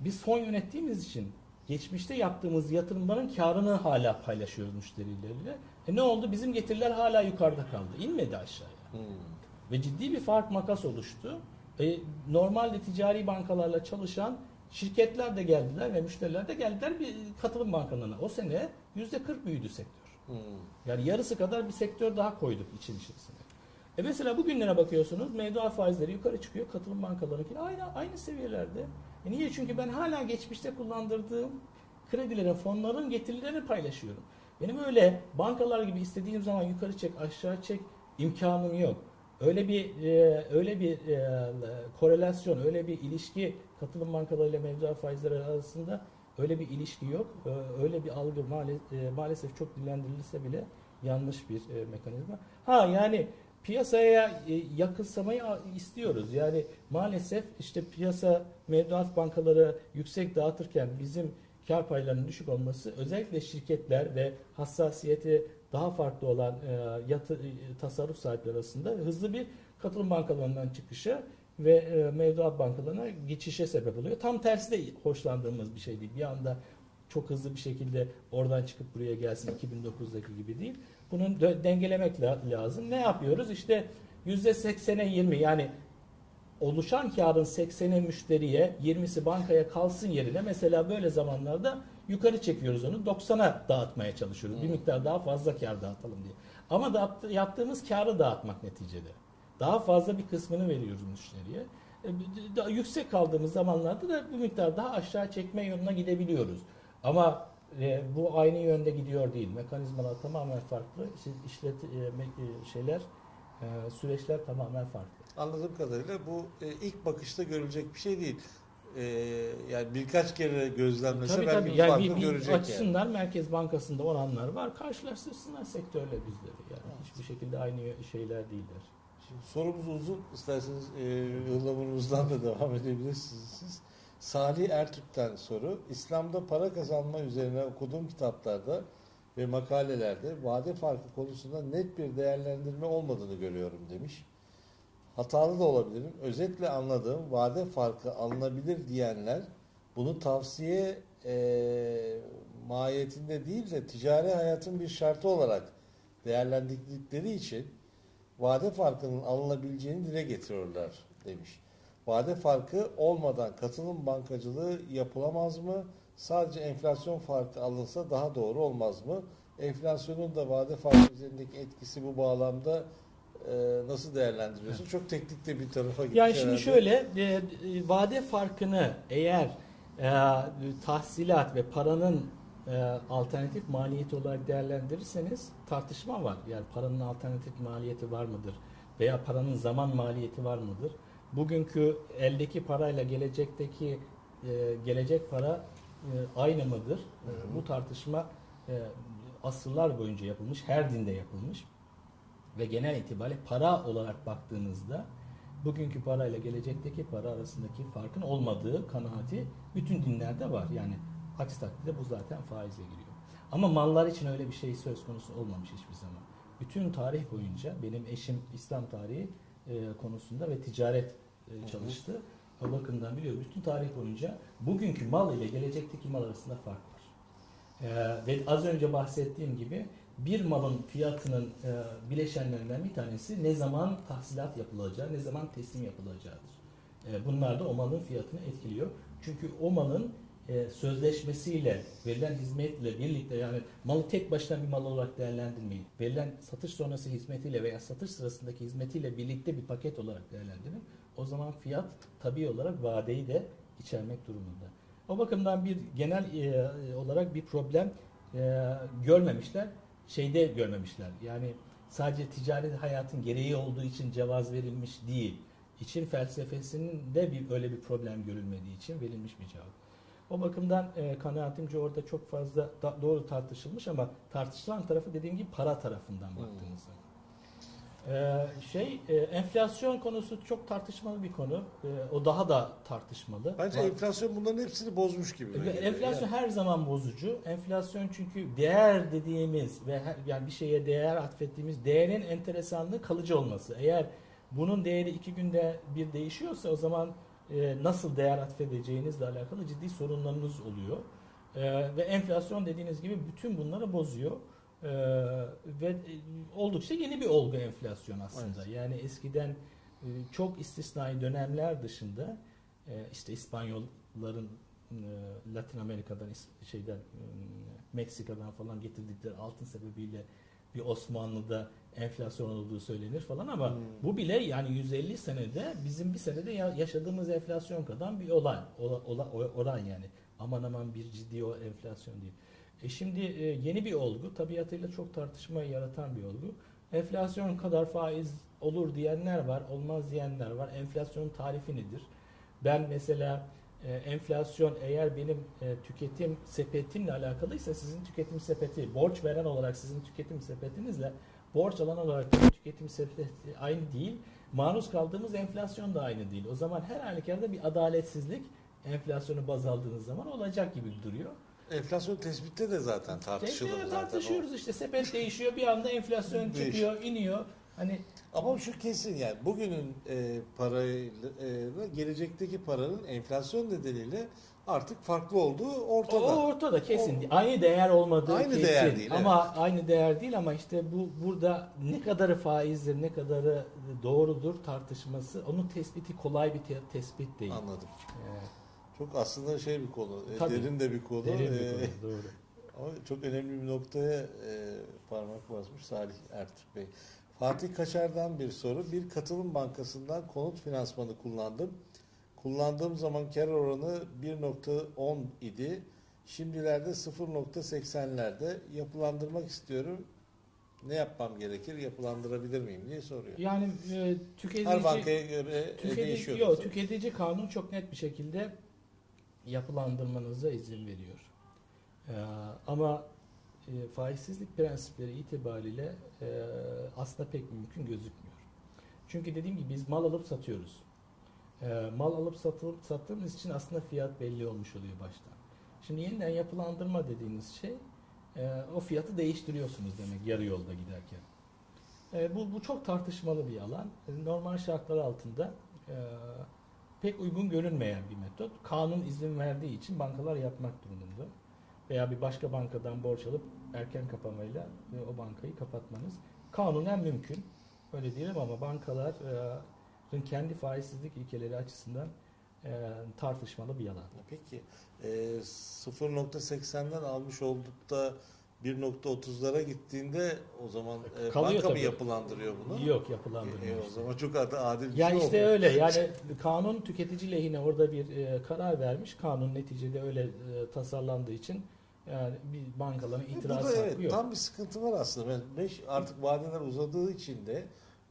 Biz fon yönettiğimiz için geçmişte yaptığımız yatırımların karını hala paylaşıyoruz müşterileriyle. E ne oldu? Bizim getiriler hala yukarıda kaldı. İnmedi aşağıya.
Hmm.
Ve ciddi bir fark makas oluştu. E, normalde ticari bankalarla çalışan şirketler de geldiler ve müşteriler de geldiler bir katılım bankalarına. O sene %40 büyüdü sektör.
Hmm.
Yani yarısı kadar bir sektör daha koyduk için içerisine. E mesela bugünlere bakıyorsunuz mevduat faizleri yukarı çıkıyor. Katılım bankalarınki aynı aynı seviyelerde. E niye? Çünkü ben hala geçmişte kullandırdığım kredilerin, fonların getirilerini paylaşıyorum. Benim öyle bankalar gibi istediğim zaman yukarı çek, aşağı çek imkanım yok. Öyle bir e, öyle bir e, korelasyon, öyle bir ilişki katılım bankalarıyla mevduat faizleri arasında öyle bir ilişki yok. E, öyle bir algı maalesef, maalesef çok dillendirilse bile yanlış bir e, mekanizma. Ha yani piyasaya e, yakınsamayı istiyoruz. Yani maalesef işte piyasa mevduat bankaları yüksek dağıtırken bizim kar paylarının düşük olması özellikle şirketler ve hassasiyeti daha farklı olan e, yatı, e, tasarruf sahipleri arasında hızlı bir katılım bankalarından çıkışa ve e, mevduat bankalarına geçişe sebep oluyor. Tam tersi de hoşlandığımız bir şey değil. Bir anda çok hızlı bir şekilde oradan çıkıp buraya gelsin 2009'daki gibi değil. Bunu dengelemek la- lazım. Ne yapıyoruz? İşte %80'e 20 yani oluşan karın 80'i müşteriye 20'si bankaya kalsın yerine mesela böyle zamanlarda yukarı çekiyoruz onu 90'a dağıtmaya çalışıyoruz. Bir
Hmm.
miktar daha fazla kar dağıtalım diye. Ama da yaptığımız karı dağıtmak neticede. Daha fazla bir kısmını veriyoruz müşteriye. E, daha yüksek kaldığımız zamanlarda da bir miktar daha aşağı çekme yoluna gidebiliyoruz. Ama e, bu aynı yönde gidiyor değil. Mekanizmalar tamamen farklı. İşte işlet e, e, şeyler e, süreçler tamamen farklı.
Anladığım kadarıyla bu e, ilk bakışta görülecek bir şey değil. E, yani birkaç kere gözlemlese
Tabii
belki
tabii. Yani
farkı
bir, bir
görecek
açsınlar. Merkez Bankası'nda oranlar var. Karşılaştırsınlar sektörle bizleri. Yani
Evet.
hiçbir şekilde aynı şeyler değiller.
Şimdi sorumuz uzun. İsterseniz e, ıhlamunumuzdan da devam edebilirsiniz siz. Salih Ertürk'ten soru. İslam'da para kazanma üzerine okuduğum kitaplarda ve makalelerde vade farkı konusunda net bir değerlendirme olmadığını görüyorum demiş. Hatalı da olabilirim. Özetle anladığım vade farkı alınabilir diyenler bunu tavsiye e, mahiyetinde değil de ticari hayatın bir şartı olarak değerlendirdikleri için vade farkının alınabileceğini dile getiriyorlar demiş. Vade farkı olmadan katılım bankacılığı yapılamaz mı? Sadece enflasyon farkı alınsa daha doğru olmaz mı? Enflasyonun da vade farkı üzerindeki etkisi bu bağlamda nasıl değerlendiriyorsun? Çok teknik de bir tarafa gitmiş
Yani şimdi
herhalde.
şöyle e, e, vade farkını eğer e, tahsilat ve paranın e, alternatif maliyeti olarak değerlendirirseniz tartışma var. Yani paranın alternatif maliyeti var mıdır? Veya paranın zaman maliyeti var mıdır? Bugünkü eldeki parayla gelecekteki e, gelecek para e, aynı mıdır? E,
Hı hı.
bu tartışma e, asırlar boyunca yapılmış, her dinde yapılmış ve genel itibariyle para olarak baktığınızda bugünkü parayla gelecekteki para arasındaki farkın olmadığı kanaati bütün dinlerde var. Yani aksi takdirde bu zaten faize giriyor. Ama mallar için öyle bir şey söz konusu olmamış hiçbir zaman. Bütün tarih boyunca benim eşim İslam tarihi e, konusunda ve ticaret e, çalıştı. O bakımdan biliyorum. Bütün tarih boyunca bugünkü mal ile gelecekteki mal arasında fark var. Ee, ve az önce bahsettiğim gibi bir malın fiyatının e, bileşenlerinden bir tanesi ne zaman tahsilat yapılacağı, ne zaman teslim yapılacağıdır. E, bunlar da o malın fiyatını etkiliyor. Çünkü o malın e, sözleşmesiyle, verilen hizmetle birlikte yani malı tek başına bir mal olarak değerlendirmeyin. Verilen satış sonrası hizmetiyle veya satış sırasındaki hizmetiyle birlikte bir paket olarak değerlendirin. O zaman fiyat tabii olarak vadeyi de içermek durumunda. O bakımdan bir genel e, olarak bir problem e, görmemişler. Şeyde görmemişler. Yani sadece ticari hayatın gereği olduğu için cevaz verilmiş değil. İçin felsefesinin de bir öyle bir problem görülmediği için verilmiş bir cevap. O bakımdan e, kanaatimce orada çok fazla da- doğru tartışılmış ama tartışılan tarafı dediğim gibi para tarafından baktığınız zaman. Ee, şey e, enflasyon konusu çok tartışmalı bir konu. Ee, o daha da tartışmalı.
Bence
Var-
enflasyon bunların hepsini bozmuş gibi.
Enflasyon
Yani
her zaman bozucu. Enflasyon çünkü değer dediğimiz ve her- yani bir şeye değer atfettiğimiz değerin enteresanlığı kalıcı olması. Eğer bunun değeri iki günde bir değişiyorsa o zaman e, nasıl değer atfedeceğinizle alakalı ciddi sorunlarınız oluyor. E, ve enflasyon dediğiniz gibi bütün bunları bozuyor. E, ve e, oldukça yeni bir olgu enflasyon aslında. Yani eskiden e, çok istisnai dönemler dışında e, işte İspanyolların Latin Amerika'dan şeyden Meksika'dan falan getirdikleri altın sebebiyle bir Osmanlı'da enflasyon olduğu söylenir falan ama
Hmm.
bu bile yani 150 senede bizim bir senede ya- yaşadığımız enflasyon kadar bir olay ola- ola- oran yani aman aman bir ciddi o enflasyon değil. E şimdi e, yeni bir olgu tabiatıyla çok tartışma yaratan bir olgu. Enflasyon kadar faiz olur diyenler var, olmaz diyenler var. Enflasyonun tarifi nedir? Ben mesela e, enflasyon eğer benim e, tüketim sepetimle alakalıysa sizin tüketim sepeti, borç veren olarak sizin tüketim sepetinizle borç alan olarak tüketim sepeti aynı değil. Maruz kaldığımız enflasyon da aynı değil. O zaman her halükarda bir adaletsizlik enflasyonu baz aldığınız zaman olacak gibi duruyor.
Enflasyon tespitte de zaten tartışılır. Zaten o.
tartışıyoruz işte sepet değişiyor bir anda enflasyon
Değiş-
çıkıyor iniyor. Hani
Ama şu kesin yani bugünün e, parayla e, gelecekteki paranın enflasyon nedeniyle artık farklı olduğu ortada.
O ortada kesin.
O-
aynı değer olmadığı
Aynı
kesin.
değer değil,
Ama aynı değer değil ama işte bu burada ne kadarı faizdir, ne kadarı doğrudur tartışması. Onun tespiti kolay bir te- tespit değil.
Anladım.
Evet,
Çok aslında şey bir konu, e,
Tabii.
derin de bir konu.
derin bir
E,
konu, doğru.
Ama çok önemli bir noktaya e, parmak basmış Salih Ertürk Bey. Fatih Kaçar'dan bir soru. Bir katılım bankasından konut finansmanı kullandım. Kullandığım zaman kar oranı 1.10 idi. Şimdilerde 0.80'lerde yapılandırmak istiyorum. Ne yapmam gerekir? Yapılandırabilir miyim diye soruyor.
Yani e, tüketici
Her bankaya göre e,
Tüketici,
değişiyor.
yok, tüketici kanun çok net bir şekilde yapılandırmanıza izin veriyor. Ee, ama e, faizsizlik prensipleri itibariyle e, aslında pek mümkün gözükmüyor. Çünkü dediğim gibi biz mal alıp satıyoruz. Ee, mal alıp satıl, sattığımız için aslında fiyat belli olmuş oluyor baştan. Şimdi yeniden yapılandırma dediğiniz şey e, o fiyatı değiştiriyorsunuz demek yarı yolda giderken. E, bu, bu çok tartışmalı bir alan. E, Normal şartlar altında e, pek uygun görünmeyen bir metot. Kanun izin verdiği için bankalar yapmak durumunda. Veya bir başka bankadan borç alıp erken kapamayla e, o bankayı kapatmanız kanunen mümkün. Öyle diyelim ama bankaların kendi faizsizlik ilkeleri açısından e, tartışmalı bir alan.
Peki e, 0.80'den almış olduk da 1.30'lara gittiğinde o zaman e,
Kalıyor
banka mı
tabii.
yapılandırıyor bunu?
Yok
E,
yapılandırmıyor.
e, o zaman çok ad- adil bir
Ya
şey
işte
olmuyor.
öyle yani kanun tüketici lehine orada bir e, karar vermiş. Kanun neticede öyle e, tasarlandığı için yani bir bankaların
E,
itiraz
Burada
hakkı
evet
yok.
tam bir sıkıntı var aslında. Ben beş, artık vadeler uzadığı için de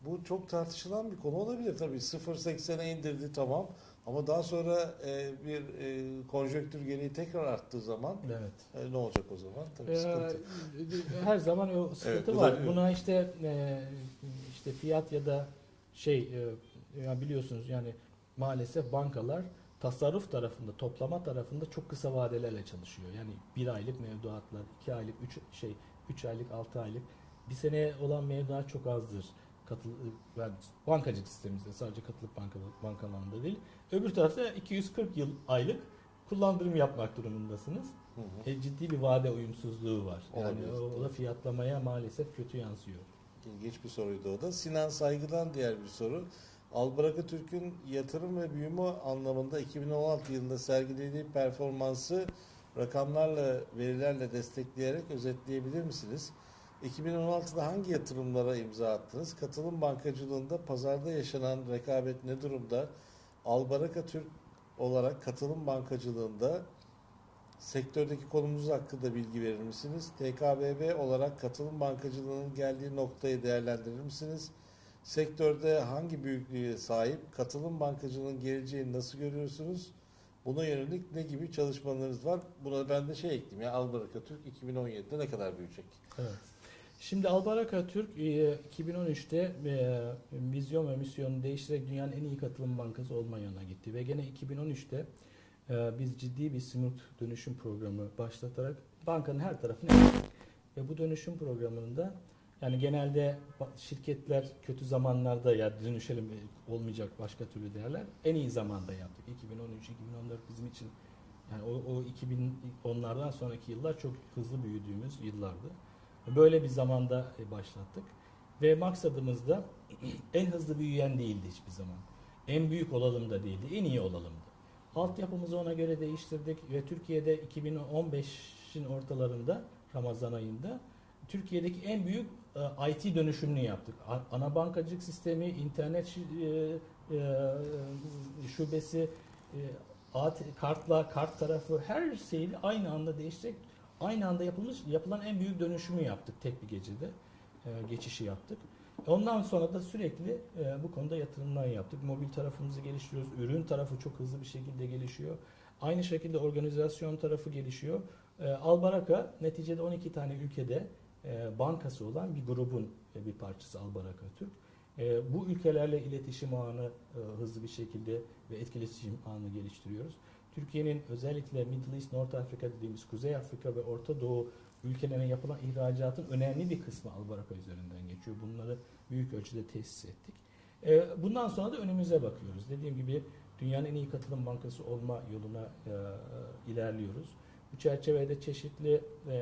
bu çok tartışılan bir konu olabilir. Tabii 0.80'e indirdi tamam ama daha sonra e, bir e, konjonktür gereği tekrar arttığı zaman
Evet.
e, ne olacak o zaman? Tabii
Ee,
sıkıntı.
her zaman o sıkıntı
Evet, bu da-
var. Buna işte e, işte fiyat ya da şey e, ya biliyorsunuz yani maalesef bankalar tasarruf tarafında, toplama tarafında çok kısa vadelerle çalışıyor. Yani bir aylık mevduatlar, iki aylık, üç şey, üç aylık, altı aylık. Bir sene olan mevduat çok azdır. Katıl, yani bankacılık sistemimizde sadece katılık bankalı, bankalarında değil. Öbür tarafta 240 yıl aylık kullandırım yapmak durumundasınız.
Hı hı.
E, ciddi bir vade uyumsuzluğu var. Yani
Olabilir,
o, o da fiyatlamaya maalesef kötü yansıyor.
İlginç bir soruydu o da. Sinan Saygı'dan diğer bir soru. Albaraka Türk'ün yatırım ve büyüme anlamında 2016 yılında sergilediği performansı rakamlarla, verilerle destekleyerek özetleyebilir misiniz? 2016'da hangi yatırımlara imza attınız? Katılım bankacılığında pazarda yaşanan rekabet ne durumda? Albaraka Türk olarak katılım bankacılığında sektördeki konumuz hakkında bilgi verir misiniz? TKBB olarak katılım bankacılığının geldiği noktayı değerlendirir misiniz? Sektörde hangi büyüklüğe sahip? Katılım bankacılığının geleceğini nasıl görüyorsunuz? Buna yönelik ne gibi çalışmalarınız var? Buna ben de şey ekleyeyim ya Albaraka Türk 2017'de ne kadar büyüyecek?
Evet. Şimdi Albaraka Türk e, 2013'te e, vizyon ve misyonu değiştirerek dünyanın en iyi katılım bankası olma yoluna gitti. Ve gene 2013'te e, biz ciddi bir smooth dönüşüm programı başlatarak bankanın her tarafını. Ve bu dönüşüm programında yani genelde şirketler kötü zamanlarda ya dönüşelim e, olmayacak başka türlü derler. En iyi zamanda yaptık. 2013-2014 bizim için yani o, o 2010'lardan sonraki yıllar çok hızlı büyüdüğümüz yıllardı. Böyle bir zamanda e, başlattık. Ve maksadımız da en hızlı büyüyen değildi hiçbir zaman. En büyük olalım da değildi, en iyi olalımdı. Altyapımızı ona göre değiştirdik ve Türkiye'de 2015'in ortalarında Ramazan ayında Türkiye'deki en büyük e, IT dönüşümünü yaptık. Ana bankacılık sistemi, internet e, şubesi, kartla, kart tarafı her şeyi aynı anda değiştirerek aynı anda yapılmış yapılan en büyük dönüşümü yaptık tek bir gecede. E, geçişi yaptık. Ondan sonra da sürekli e, bu konuda yatırımlar yaptık. Mobil tarafımızı geliştiriyoruz. Ürün tarafı çok hızlı bir şekilde gelişiyor. Aynı şekilde organizasyon tarafı gelişiyor. E, Albaraka neticede 12 tane ülkede e, bankası olan bir grubun e, bir parçası Albaraka Türk. E, bu ülkelerle iletişim ağını e, hızlı bir şekilde ve etkileşim ağını geliştiriyoruz. Türkiye'nin özellikle Middle East, North Africa dediğimiz Kuzey Afrika ve Orta Doğu ülkelerine yapılan ihracatın önemli bir kısmı Albaraka üzerinden geçiyor. Bunları büyük ölçüde tesis ettik. E, bundan sonra da önümüze bakıyoruz. Dediğim gibi dünyanın en iyi katılım bankası olma yoluna e, e, ilerliyoruz. Bu çerçevede çeşitli e,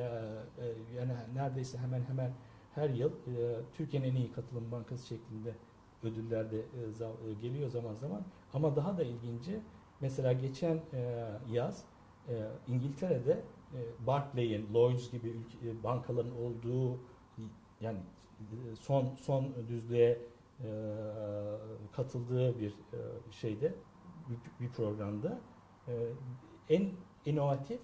yani neredeyse hemen hemen her yıl Türkiye'nin en iyi katılım bankası şeklinde ödüller de geliyor zaman zaman. Ama daha da ilginci mesela geçen e, yaz e, İngiltere'de e, Barclay'in, Lloyds gibi ülke, e, bankaların olduğu yani e, son son düzlüğe e, katıldığı bir e, şeyde bir, bir programda e, en inovatif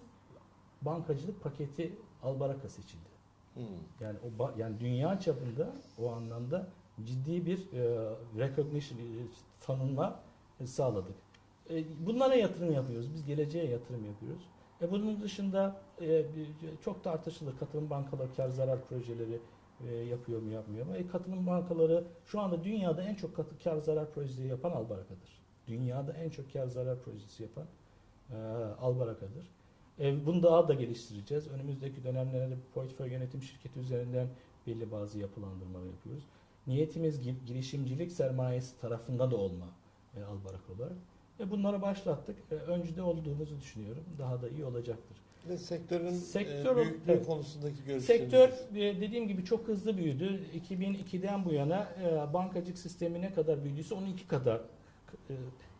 bankacılık paketi Albaraka seçildi.
Hmm.
Yani o yani dünya çapında o anlamda ciddi bir e, recognition e, tanınma e, sağladık. E, bunlara yatırım yapıyoruz. Biz geleceğe yatırım yapıyoruz. E, bunun dışında e, bir- çok tartışılır. Katılım bankaları kar zarar projeleri e, yapıyor mu yapmıyor mu? E, katılım bankaları şu anda dünyada en çok katı kar zarar projesi yapan Albaraka'dır. Dünyada en çok kar zarar projesi yapan e, Albaraka'dır. E, bunu daha da geliştireceğiz. Önümüzdeki dönemlerde portföy yönetim şirketi üzerinden belli bazı yapılandırmalar yapıyoruz. Niyetimiz gi- girişimcilik sermayesi tarafında da olma e, Albarak olarak. E, bunları başlattık. E, öncüde olduğumuzu düşünüyorum. Daha da iyi olacaktır.
Ve sektörün
Sektör-
e, büyüklüğü
evet.
konusundaki görüşleriniz.
Sektör e, dediğim gibi çok hızlı büyüdü. 2002'den bu yana e, bankacılık sistemi ne kadar büyüdüyse onun iki kadar e,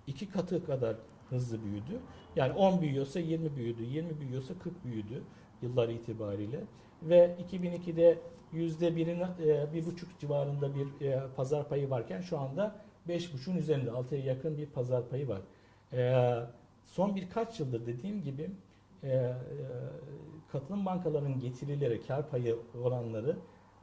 iki katı kadar hızlı büyüdü. Yani 10 büyüyorsa 20 büyüdü, 20 büyüyorsa 40 büyüdü yıllar itibariyle. Ve 2002'de yüzde birin e, bir buçuk civarında bir e, pazar payı varken şu anda beş buçuğun üzerinde altıya yakın bir pazar payı var. E, son birkaç yıldır dediğim gibi e, e, katılım bankalarının getirileri, kar payı oranları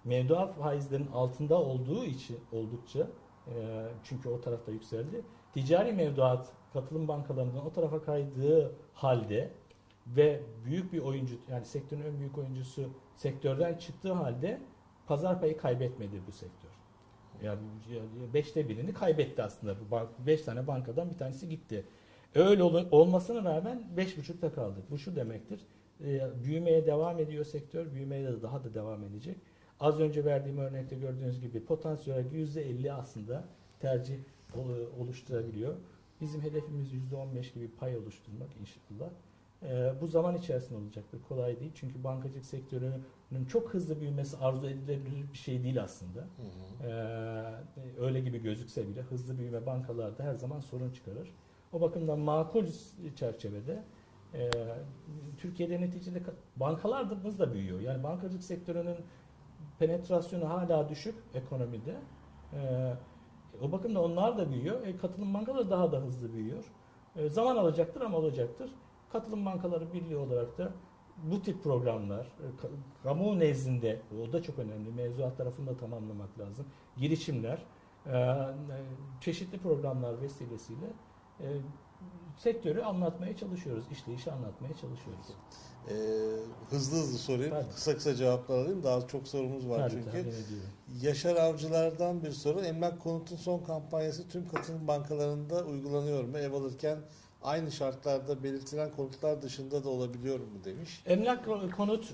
mevduat faizlerinin altında olduğu için oldukça e, çünkü o tarafta yükseldi. Ticari mevduat katılım bankalarından o tarafa kaydığı halde ve büyük bir oyuncu yani sektörün en büyük oyuncusu sektörden çıktığı halde pazar payı kaybetmedi bu sektör. Yani beşte birini kaybetti aslında. Bu beş tane bankadan bir tanesi gitti. Öyle ol- olmasına rağmen beş buçukta kaldık. Bu şu demektir. e, büyümeye devam ediyor sektör. Büyümeye de daha da devam edecek. Az önce verdiğim örnekte gördüğünüz gibi potansiyel %50 aslında tercih ol- oluşturabiliyor. Bizim hedefimiz %15 gibi pay oluşturmak inşallah. Ee, bu zaman içerisinde olacaktır. Kolay değil. Çünkü bankacılık sektörünün çok hızlı büyümesi arzu edilebilir bir şey değil aslında.
Hı hı.
Ee, öyle gibi gözükse bile hızlı büyüme bankalarda her zaman sorun çıkarır. O bakımdan makul çerçevede e, Türkiye'de neticede ka- bankalarımız da büyüyor. Yani bankacılık sektörünün penetrasyonu hala düşük ekonomide. E, o bakımdan onlar da büyüyor. E, katılım bankaları daha da hızlı büyüyor. E, zaman alacaktır ama olacaktır. Katılım bankaları birliği olarak da bu tip programlar, e, ka- kamu nezdinde, o da çok önemli, mevzuat tarafını da tamamlamak lazım. Girişimler, e, e, çeşitli programlar vesilesiyle sektörü anlatmaya çalışıyoruz. işleyişi anlatmaya çalışıyoruz.
Ee, hızlı hızlı sorayım.
Tabii.
Kısa kısa cevaplar alayım. Daha çok sorumuz var
Tabii,
çünkü. Yaşar Avcılar'dan bir soru. Emlak konutun son kampanyası tüm katılım bankalarında uygulanıyor mu? Ev alırken aynı şartlarda belirtilen konutlar dışında da olabiliyor mu demiş.
Emlak konut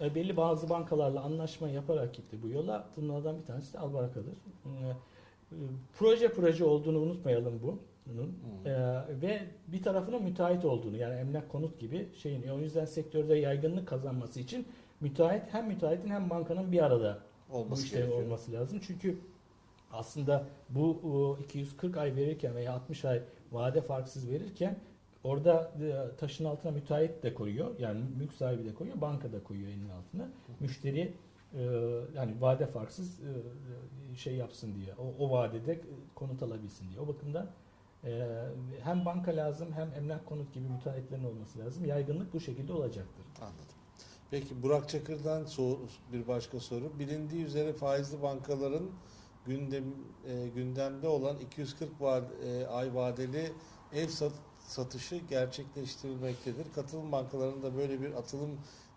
e, belli bazı bankalarla anlaşma yaparak gitti bu yola. Bunlardan bir tanesi de Albaraka'dır. E, e, Proje proje olduğunu unutmayalım bu. Bunun.
Hmm.
E, ve bir tarafının müteahhit olduğunu yani emlak konut gibi şeyin. O yüzden sektörde yaygınlık kazanması için müteahhit hem müteahhitin hem bankanın bir arada
Olması gerekiyor.
olması lazım. Çünkü aslında bu o, 240 ay verirken veya 60 ay vade farksız verirken orada e, taşın altına müteahhit de koyuyor. Yani mülk sahibi de koyuyor, banka da koyuyor elinin altına. Müşteri e, yani vade farksız e, şey yapsın diye. O, o vadede konut alabilsin diye. O bakımdan hem banka lazım hem emlak konut gibi müteahhitlerin olması lazım. Yaygınlık bu şekilde olacaktır.
Anladım. Peki Burak Çakır'dan bir başka soru. Bilindiği üzere faizli bankaların gündem e, gündemde olan 240 va- e, ay vadeli ev sat- satışı gerçekleştirilmektedir. Katılım bankalarında böyle bir atılım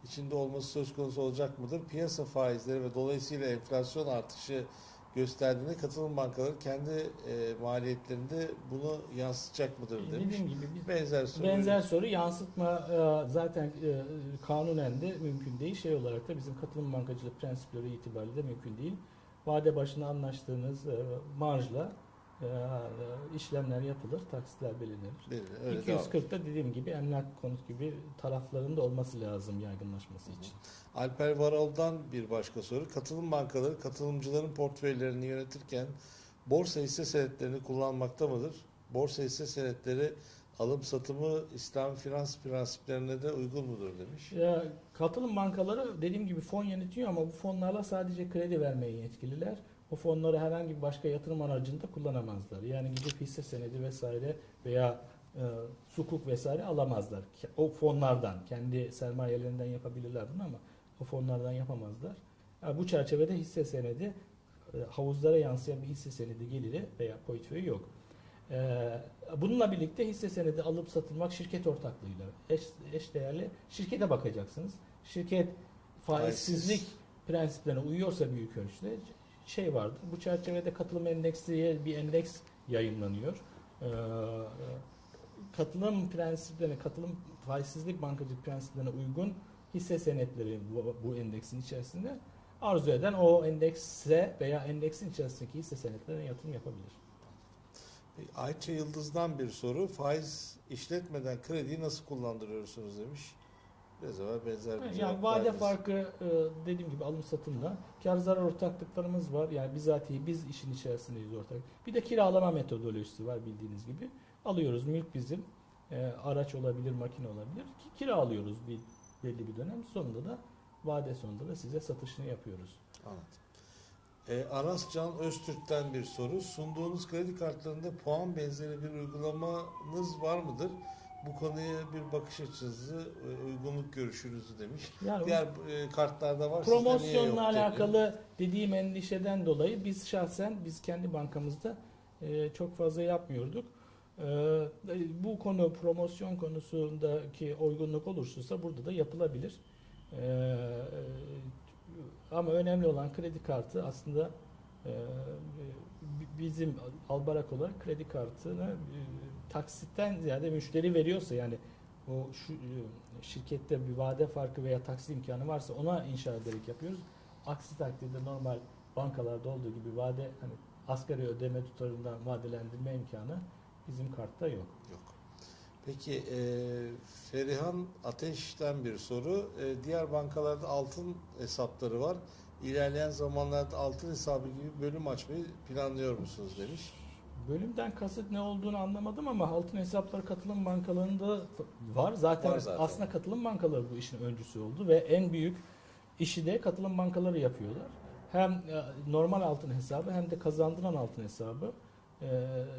içinde olması söz konusu olacak mıdır? Piyasa faizleri ve dolayısıyla enflasyon artışı gösterdiğinde katılım bankaları kendi e, maliyetlerinde bunu yansıtacak mıdır demiş.
Dediğim gibi biz
Benzer soru.
Benzer soru yansıtma e, zaten e, kanunen de mümkün değil. Şey olarak da bizim katılım bankacılık prensipleri itibariyle de mümkün değil. Vade başına anlaştığınız e, marjla e, işlemler yapılır, taksitler belirlenir.
Öyle devam.
240'da dediğim gibi emlak konut gibi tarafların da olması lazım yaygınlaşması için.
Alper Varol'dan bir başka soru. Katılım bankaları katılımcıların portföylerini yönetirken borsa hisse senetlerini kullanmakta mıdır? Borsa hisse senetleri alım satımı İslam finans prensiplerine de uygun mudur demiş.
Ya, katılım bankaları dediğim gibi fon yönetiyor ama bu fonlarla sadece kredi vermeye yetkililer. O fonları herhangi bir başka yatırım aracında kullanamazlar. Yani gidip hisse senedi vesaire veya e, sukuk vesaire alamazlar. O fonlardan, kendi sermayelerinden yapabilirler bunu ama o fonlardan yapamazlar. Ya, bu çerçevede hisse senedi, e, havuzlara yansıyan bir hisse senedi geliri veya portföyü yok. Ee, bununla birlikte hisse senedi alıp satılmak şirket ortaklığıyla eş, eş değerli şirkete bakacaksınız. Şirket faizsizlik
Faizsiz.
prensiplerine uyuyorsa büyük ölçüde şey vardır. Bu çerçevede katılım endeksi diye bir endeks yayınlanıyor. Ee, katılım prensiplerine, katılım faizsizlik bankacılık prensiplerine uygun hisse senetleri bu, bu endeksin içerisinde arzu eden o endekse veya endeksin içerisindeki hisse senetlerine yatırım yapabilir.
Ayça Yıldız'dan bir soru. Faiz işletmeden krediyi nasıl kullandırıyorsunuz demiş. Biraz evvel benzer bir
Yani
cevap
vade
verdiniz.
farkı e, dediğim gibi alım satımda kar zarar ortaklıklarımız var. Yani bizatihi biz işin içerisindeyiz ortak. Bir de kiralama metodolojisi var bildiğiniz gibi. Alıyoruz mülk bizim. E, araç olabilir, makine olabilir. Ki, kiralıyoruz bir belli bir dönem. Sonunda da vade sonunda da size satışını yapıyoruz.
Anladım. Ee, Aras Can Öztürk'ten bir soru. Sunduğunuz kredi kartlarında puan benzeri bir uygulamanız var mıdır? Bu konuya bir bakış açınızı, e, uygunluk görüşünüzü demiş.
Yani
Diğer e, kartlarda var.
Promosyonla alakalı dediğim endişeden dolayı biz şahsen biz kendi bankamızda e, çok fazla yapmıyorduk. E, bu konu promosyon konusundaki uygunluk olursa burada da yapılabilir. E, ama önemli olan kredi kartı aslında e, bi- bizim Albarak olarak kredi kartını e, taksitten ziyade müşteri veriyorsa yani o şu e, şirkette bir vade farkı veya taksit imkanı varsa ona inşa ederek yapıyoruz. Aksi takdirde normal bankalarda olduğu gibi vade hani asgari ödeme tutarından vadelendirme imkanı bizim kartta yok.
Yok. Peki e, Ferihan Ateş'ten bir soru. E, diğer bankalarda altın hesapları var. İlerleyen zamanlarda altın hesabı gibi bölüm açmayı planlıyor musunuz demiş.
Bölümden kasıt ne olduğunu anlamadım ama altın hesapları katılım bankalarında var. Zaten,
Var zaten.
aslında katılım bankaları bu işin öncüsü oldu ve en büyük işi de katılım bankaları yapıyorlar. Hem e, normal altın hesabı hem de kazandıran altın hesabı e,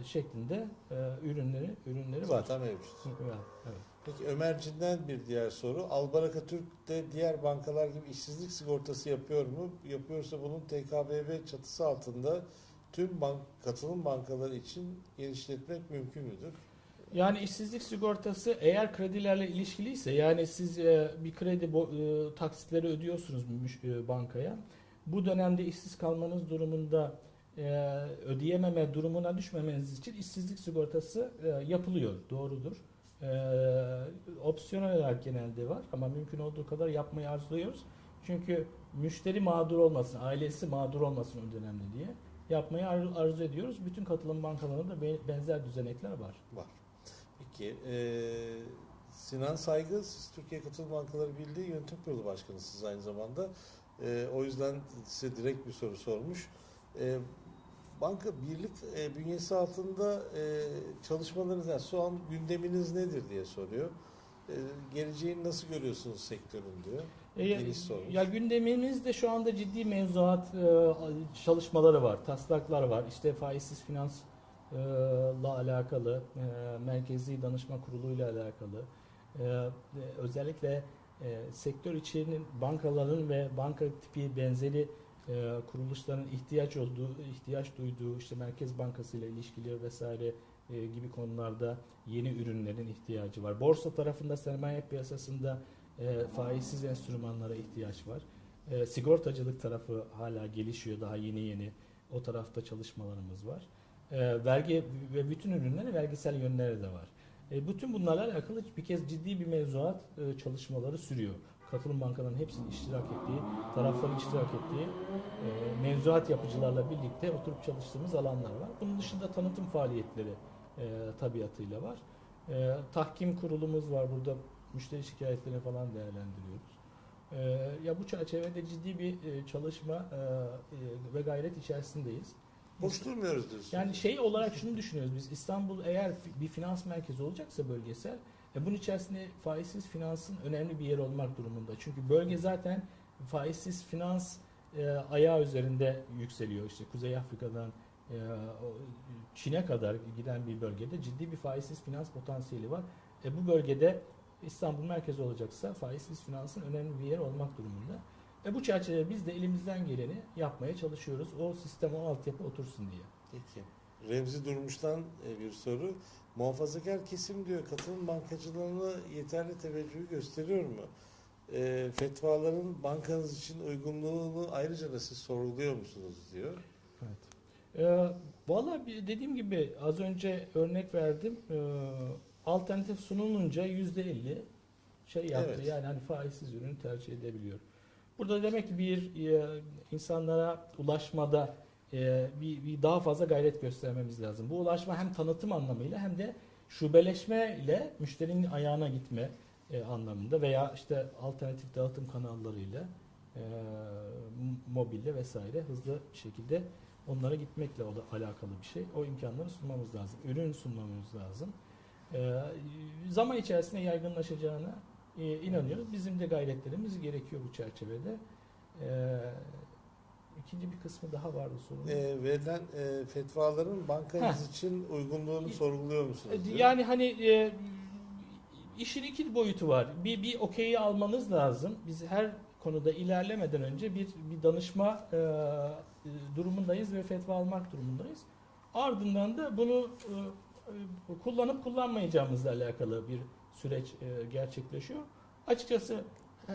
şeklinde e, ürünleri ürünleri var.
Zaten mevcut.
Evet, evet.
Peki Ömercinden bir diğer soru. Albaraka Türk de diğer bankalar gibi işsizlik sigortası yapıyor mu? Yapıyorsa bunun TKBB çatısı altında tüm bank, katılım bankaları için genişletmek mümkün müdür?
Yani işsizlik sigortası eğer kredilerle ilişkiliyse yani siz e, bir kredi e, taksitleri ödüyorsunuz müş- e, bankaya. Bu dönemde işsiz kalmanız durumunda e, ödeyememe durumuna düşmemeniz için işsizlik sigortası e, yapılıyor. Doğrudur. E, opsiyonel olarak genelde var ama mümkün olduğu kadar yapmayı arzuluyoruz. Çünkü müşteri mağdur olmasın, ailesi mağdur olmasın o dönemde diye yapmayı ar- arzu ediyoruz. Bütün katılım bankalarında be- benzer düzenekler var.
Var. Peki e, Sinan Saygı siz Türkiye Katılım Bankaları Birliği Yönetim Kurulu Başkanısınız aynı zamanda. E, o yüzden size direkt bir soru sormuş. E, banka birlik e, bünyesi altında e, çalışmalarınız, yani şu an gündeminiz nedir diye soruyor. E, geleceğini nasıl görüyorsunuz sektörün diyor.
E,
Geniş sormuş.
ya gündemimizde şu anda ciddi mevzuat e, çalışmaları var, taslaklar var. İşte faizsiz finansla alakalı, e, merkezi danışma kuruluyla alakalı. E, özellikle e, sektör içinin bankaların ve banka tipi benzeri e, kuruluşların ihtiyaç olduğu, ihtiyaç duyduğu işte Merkez Bankası ile ilişkili vesaire e, gibi konularda yeni ürünlerin ihtiyacı var. Borsa tarafında sermaye piyasasında e, faizsiz enstrümanlara ihtiyaç var. E, sigortacılık tarafı hala gelişiyor, daha yeni yeni. O tarafta çalışmalarımız var. Vergi ve bütün ürünlerin vergisel yönleri de var. Bütün bunlarla alakalı bir kez ciddi bir mevzuat çalışmaları sürüyor. Katılım bankalarının hepsinin iştirak ettiği, tarafların iştirak ettiği e, mevzuat yapıcılarla birlikte oturup çalıştığımız alanlar var. Bunun dışında tanıtım faaliyetleri e, tabiatıyla var. E, tahkim kurulumuz var. Burada müşteri şikayetlerini falan değerlendiriyoruz. E, ya bu çerçevede ciddi bir e, çalışma e, e, ve gayret içerisindeyiz.
Boş durmuyoruz diyorsunuz.
Yani şey olarak şunu düşünüyoruz biz İstanbul eğer bir finans merkezi olacaksa bölgesel e bunun içerisinde faizsiz finansın önemli bir yer olmak durumunda. Çünkü bölge zaten faizsiz finans e, ayağı üzerinde yükseliyor. İşte Kuzey Afrika'dan e, Çin'e kadar giden bir bölgede ciddi bir faizsiz finans potansiyeli var. E, bu bölgede İstanbul merkezi olacaksa faizsiz finansın önemli bir yer olmak durumunda. E, bu çerçevede biz de elimizden geleni yapmaya çalışıyoruz. O sistem, o altyapı otursun diye.
Peki. Remzi Durmuş'tan e, bir soru. Muhafazakar kesim diyor katılım bankacılığına yeterli teveccühü gösteriyor mu? E, fetvaların bankanız için uygunluğunu ayrıca da siz sorguluyor musunuz diyor.
Evet. Ee, Valla dediğim gibi az önce örnek verdim. Ee, alternatif sunulunca yüzde elli şey yaptı.
Evet.
Yani hani faizsiz ürünü tercih edebiliyor. Burada demek ki bir e, insanlara ulaşmada e, bir, bir daha fazla gayret göstermemiz lazım. Bu ulaşma hem tanıtım anlamıyla hem de şubeleşme ile müşterinin ayağına gitme e, anlamında veya işte alternatif dağıtım kanallarıyla e, m- mobilde vesaire hızlı bir şekilde onlara gitmekle alakalı bir şey. O imkanları sunmamız lazım. Ürün sunmamız lazım. E, zaman içerisinde yaygınlaşacağına e, inanıyoruz. Bizim de gayretlerimiz gerekiyor bu çerçevede. E, ikinci bir kısmı daha vardı sorunun.
E, verilen e, fetvaların bankanız için uygunluğunu sorguluyor musunuz?
E,
diyor.
Yani hani e, işin iki boyutu var. Bir, bir okeyi almanız lazım. Biz her konuda ilerlemeden önce bir bir danışma e, e, durumundayız ve fetva almak durumundayız. Ardından da bunu e, e, kullanıp kullanmayacağımızla alakalı bir süreç e, gerçekleşiyor. Açıkçası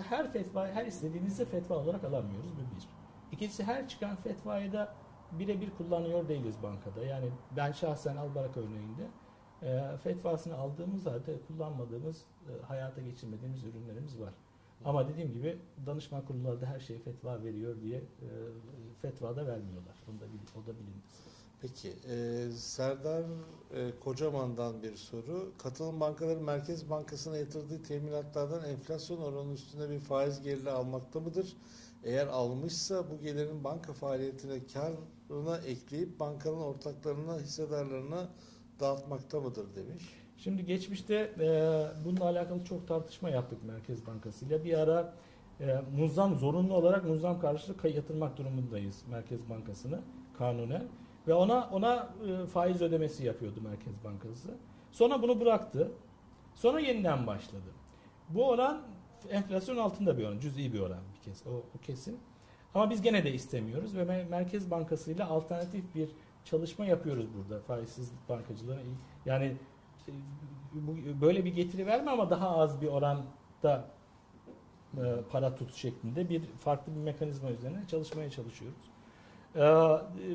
her fetva, her istediğinizde fetva olarak alamıyoruz bu bir. İkincisi her çıkan fetvayı da birebir kullanıyor değiliz bankada. Yani ben şahsen Albarak örneğinde e, fetvasını aldığımız halde kullanmadığımız, e, hayata geçirmediğimiz ürünlerimiz var. Ama dediğim gibi danışman kurulları da her şeye fetva veriyor diye e, fetva da vermiyorlar. Onu da, o da bilinmesi.
Peki. e, Serdar e, Kocaman'dan bir soru. Katılım bankaları Merkez Bankası'na yatırdığı teminatlardan enflasyon oranının üstünde bir faiz geliri almakta mıdır? Eğer almışsa bu gelirin banka faaliyetine karına ekleyip bankanın ortaklarına, hissedarlarına dağıtmakta mıdır demiş.
Şimdi geçmişte e, bununla alakalı çok tartışma yaptık Merkez Bankası ile. Bir ara e, muzam zorunlu olarak muzam karşılığı yatırmak durumundayız Merkez Bankası'nı kanunen ve ona ona e, faiz ödemesi yapıyordu Merkez Bankası. Sonra bunu bıraktı. Sonra yeniden başladı. Bu oran enflasyon altında bir oran, cüz'i bir oran kez. O, o kesin. Ama biz gene de istemiyoruz ve Mer- Merkez Bankası ile alternatif bir çalışma yapıyoruz burada faizsiz bankacılığına. Yani bu- böyle bir getiri verme ama daha az bir oranda e, para tut şeklinde bir farklı bir mekanizma üzerine çalışmaya çalışıyoruz. E,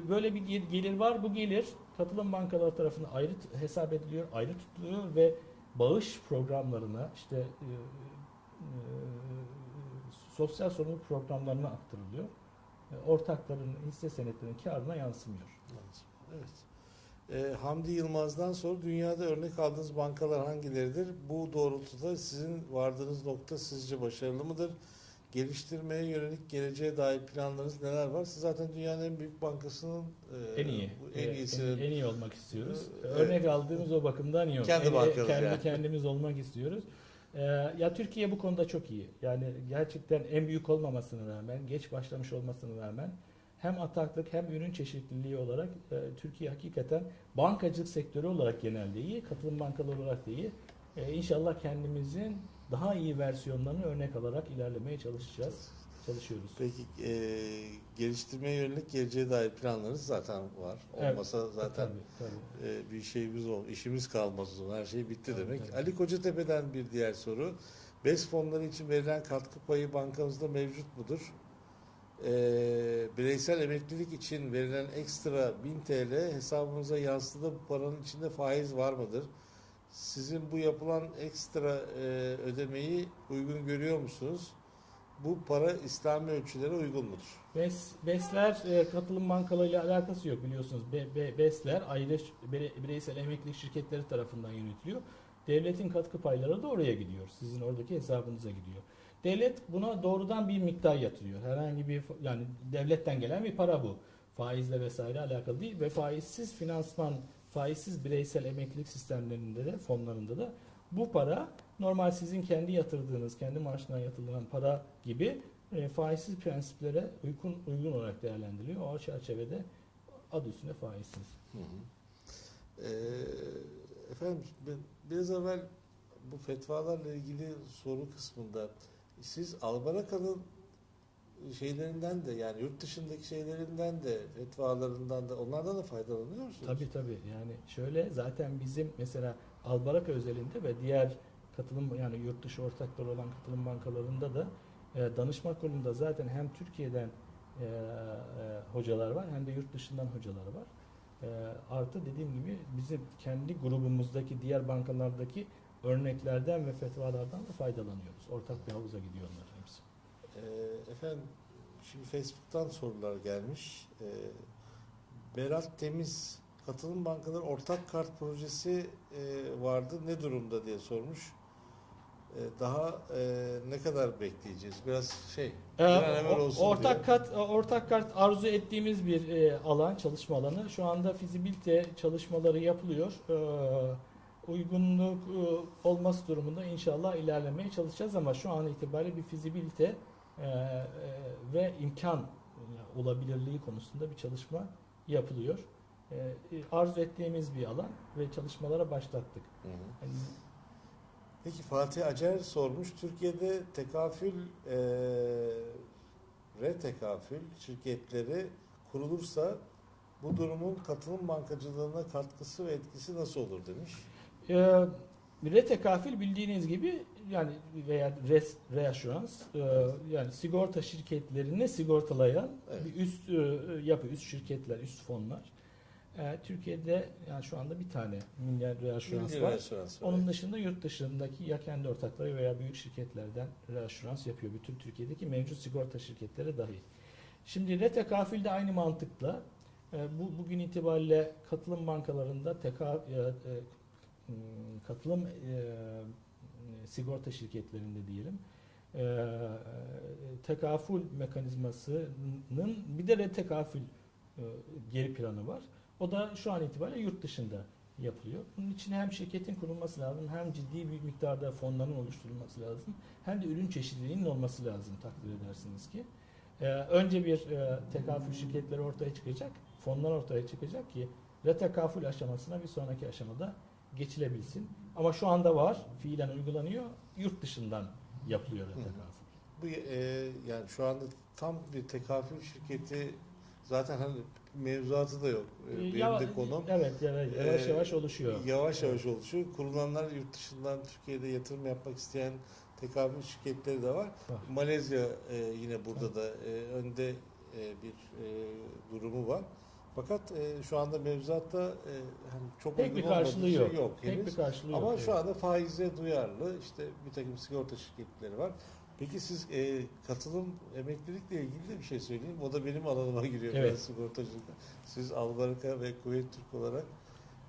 Böyle bir gel- gelir var. Bu gelir katılım bankaları tarafından ayrı hesap ediliyor, ayrı tutuluyor ve bağış programlarına işte e, e, sosyal sorumluluk programlarına aktarılıyor. E, Ortakların hisse senetlerinin karına yansımıyor.
Evet. Ee, Hamdi Yılmaz'dan sonra dünyada örnek aldığınız bankalar hangileridir? Bu doğrultuda sizin vardığınız nokta sizce başarılı mıdır? Geliştirmeye yönelik geleceğe dair planlarınız neler var? Siz zaten dünyanın en büyük bankasının e,
En iyi.
en
e,
iyisi.
En, en iyi olmak istiyoruz.
Evet.
Örnek aldığımız o bakımdan iyi.
Kendi
En-
bankamız
kendi
yani.
kendimiz olmak istiyoruz. Ee, ya Türkiye bu konuda çok iyi. Yani gerçekten en büyük olmamasına rağmen, geç başlamış olmasına rağmen hem ataklık hem ürün çeşitliliği olarak e, Türkiye hakikaten bankacılık sektörü olarak genelde iyi, katılım bankaları olarak da iyi. E, inşallah kendimizin daha iyi versiyonlarını örnek alarak ilerlemeye çalışacağız. Çalışıyoruz.
Peki e, geliştirmeye yönelik geleceğe dair planlarınız zaten var.
Evet.
Olmasa zaten
Tabii, tabii.
e, bir şeyimiz ol, işimiz kalmaz o. Her şey bitti
Tabii,
demek.
tabii.
Ali Kocatepe'den bir diğer soru. BES fonları için verilen katkı payı bankamızda mevcut mudur? E, bireysel emeklilik için verilen ekstra 1000 TL hesabımıza yansıdı. Bu paranın içinde faiz var mıdır? Sizin bu yapılan ekstra e, ödemeyi uygun görüyor musunuz? Bu para İslami ölçülere uygun mudur?
BES, BES'ler e, katılım bankalarıyla alakası yok biliyorsunuz. Be, Be- BES'ler bire- bireysel emeklilik şirketleri tarafından yönetiliyor. Devletin katkı payları da oraya gidiyor. Sizin oradaki hesabınıza gidiyor. Devlet buna doğrudan bir miktar yatırıyor. Herhangi bir yani devletten gelen bir para bu. Faizle vesaire alakalı değil ve faizsiz finansman, faizsiz bireysel emeklilik sistemlerinde de fonlarında da bu para normal sizin kendi yatırdığınız, kendi maaşından yatırılan para gibi e, faizsiz prensiplere uygun uygun olarak değerlendiriliyor. O çerçevede adı üstünde faizsiz.
Hı hı. Ee, efendim ben biraz evvel bu fetvalarla ilgili soru kısmında siz Albaraka'nın şeylerinden de yani yurt dışındaki şeylerinden de fetvalarından da onlardan da faydalanıyor musunuz?
Tabii tabii. Yani şöyle zaten bizim mesela Albaraka özelinde ve diğer katılım yani yurt dışı ortakları olan katılım bankalarında da e, danışma kurulunda zaten hem Türkiye'den e, e, hocalar var hem de yurt dışından hocalar var. E, artı dediğim gibi bizim kendi grubumuzdaki diğer bankalardaki örneklerden ve fetvalardan da faydalanıyoruz. Ortak bir havuza gidiyor onların hepsi.
Ee, efendim şimdi Facebook'tan sorular gelmiş. Ee, Berat Temiz katılım bankaları ortak kart projesi e, vardı ne durumda diye sormuş. Ee, daha e, ne kadar bekleyeceğiz? Biraz şey
Ee, o-
olsun
ortak
diye.
kat ortak kart arzu ettiğimiz bir e, alan çalışma alanı. Şu anda fizibilite çalışmaları yapılıyor. Ee, uygunluk e, olması durumunda inşallah ilerlemeye çalışacağız ama şu an itibariyle bir fizibilite e, e, ve imkan e, olabilirliği konusunda bir çalışma yapılıyor. E, e, arzu ettiğimiz bir alan ve çalışmalara başlattık.
Hı hı.
Yani
Peki Fatih Acar sormuş. Türkiye'de tekafül e, re tekafül şirketleri kurulursa bu durumun katılım bankacılığına katkısı ve etkisi nasıl olur demiş.
Ee, retekafil bildiğiniz gibi yani veya res, reassurans e, yani sigorta şirketlerini sigortalayan
Evet.
bir üst e, yapı, üst şirketler, üst fonlar. E, Türkiye'de yani şu anda bir tane milyar reassurans
Milli
var.
reasürans var.
Onun dışında yurt dışındaki ya kendi ortakları veya büyük şirketlerden reassurans yapıyor. Bütün Türkiye'deki mevcut sigorta şirketleri dahil. Şimdi retekafil de aynı mantıkla e, bu bugün itibariyle katılım bankalarında teka, e, e, m, katılım e, sigorta şirketlerinde diyelim e, tekafül mekanizmasının bir de retekafül e, geri planı var. O da şu an itibariyle yurt dışında yapılıyor. Bunun için hem şirketin kurulması lazım, hem ciddi bir miktarda fonların oluşturulması lazım, hem de ürün çeşitliliğinin olması lazım takdir edersiniz ki. Ee, önce bir e, tekafül şirketleri ortaya çıkacak, fonlar ortaya çıkacak ki retekafül aşamasına bir sonraki aşamada geçilebilsin. Ama şu anda var, fiilen uygulanıyor, yurt dışından yapılıyor retekafül.
Bu e, yani şu anda tam bir tekafül şirketi zaten hani mevzuatı da yok. Ee, Benim
Yava-
de konum.
Evet, yavaş yavaş,
Ee,
yavaş oluşuyor.
Yavaş yavaş oluşuyor. Kurulanlar yurt dışından Türkiye'de yatırım yapmak isteyen tekabül şirketleri de var.
Var.
Malezya e, yine burada da e, önde e, bir e, durumu var. Fakat e, şu anda mevzuatta e, hani çok
Pek bir
uygun olmadığı
karşılığı yok.
yok
Pek
henüz.
bir karşılığı
Ama
yok.
şu anda faize duyarlı işte bir takım sigorta şirketleri var. Peki siz e, katılım emeklilikle ilgili de bir şey söyleyeyim. O da benim alanıma giriyor
Evet.
biraz sigortacılıkta. Siz Albaraka ve Kuveyt Türk olarak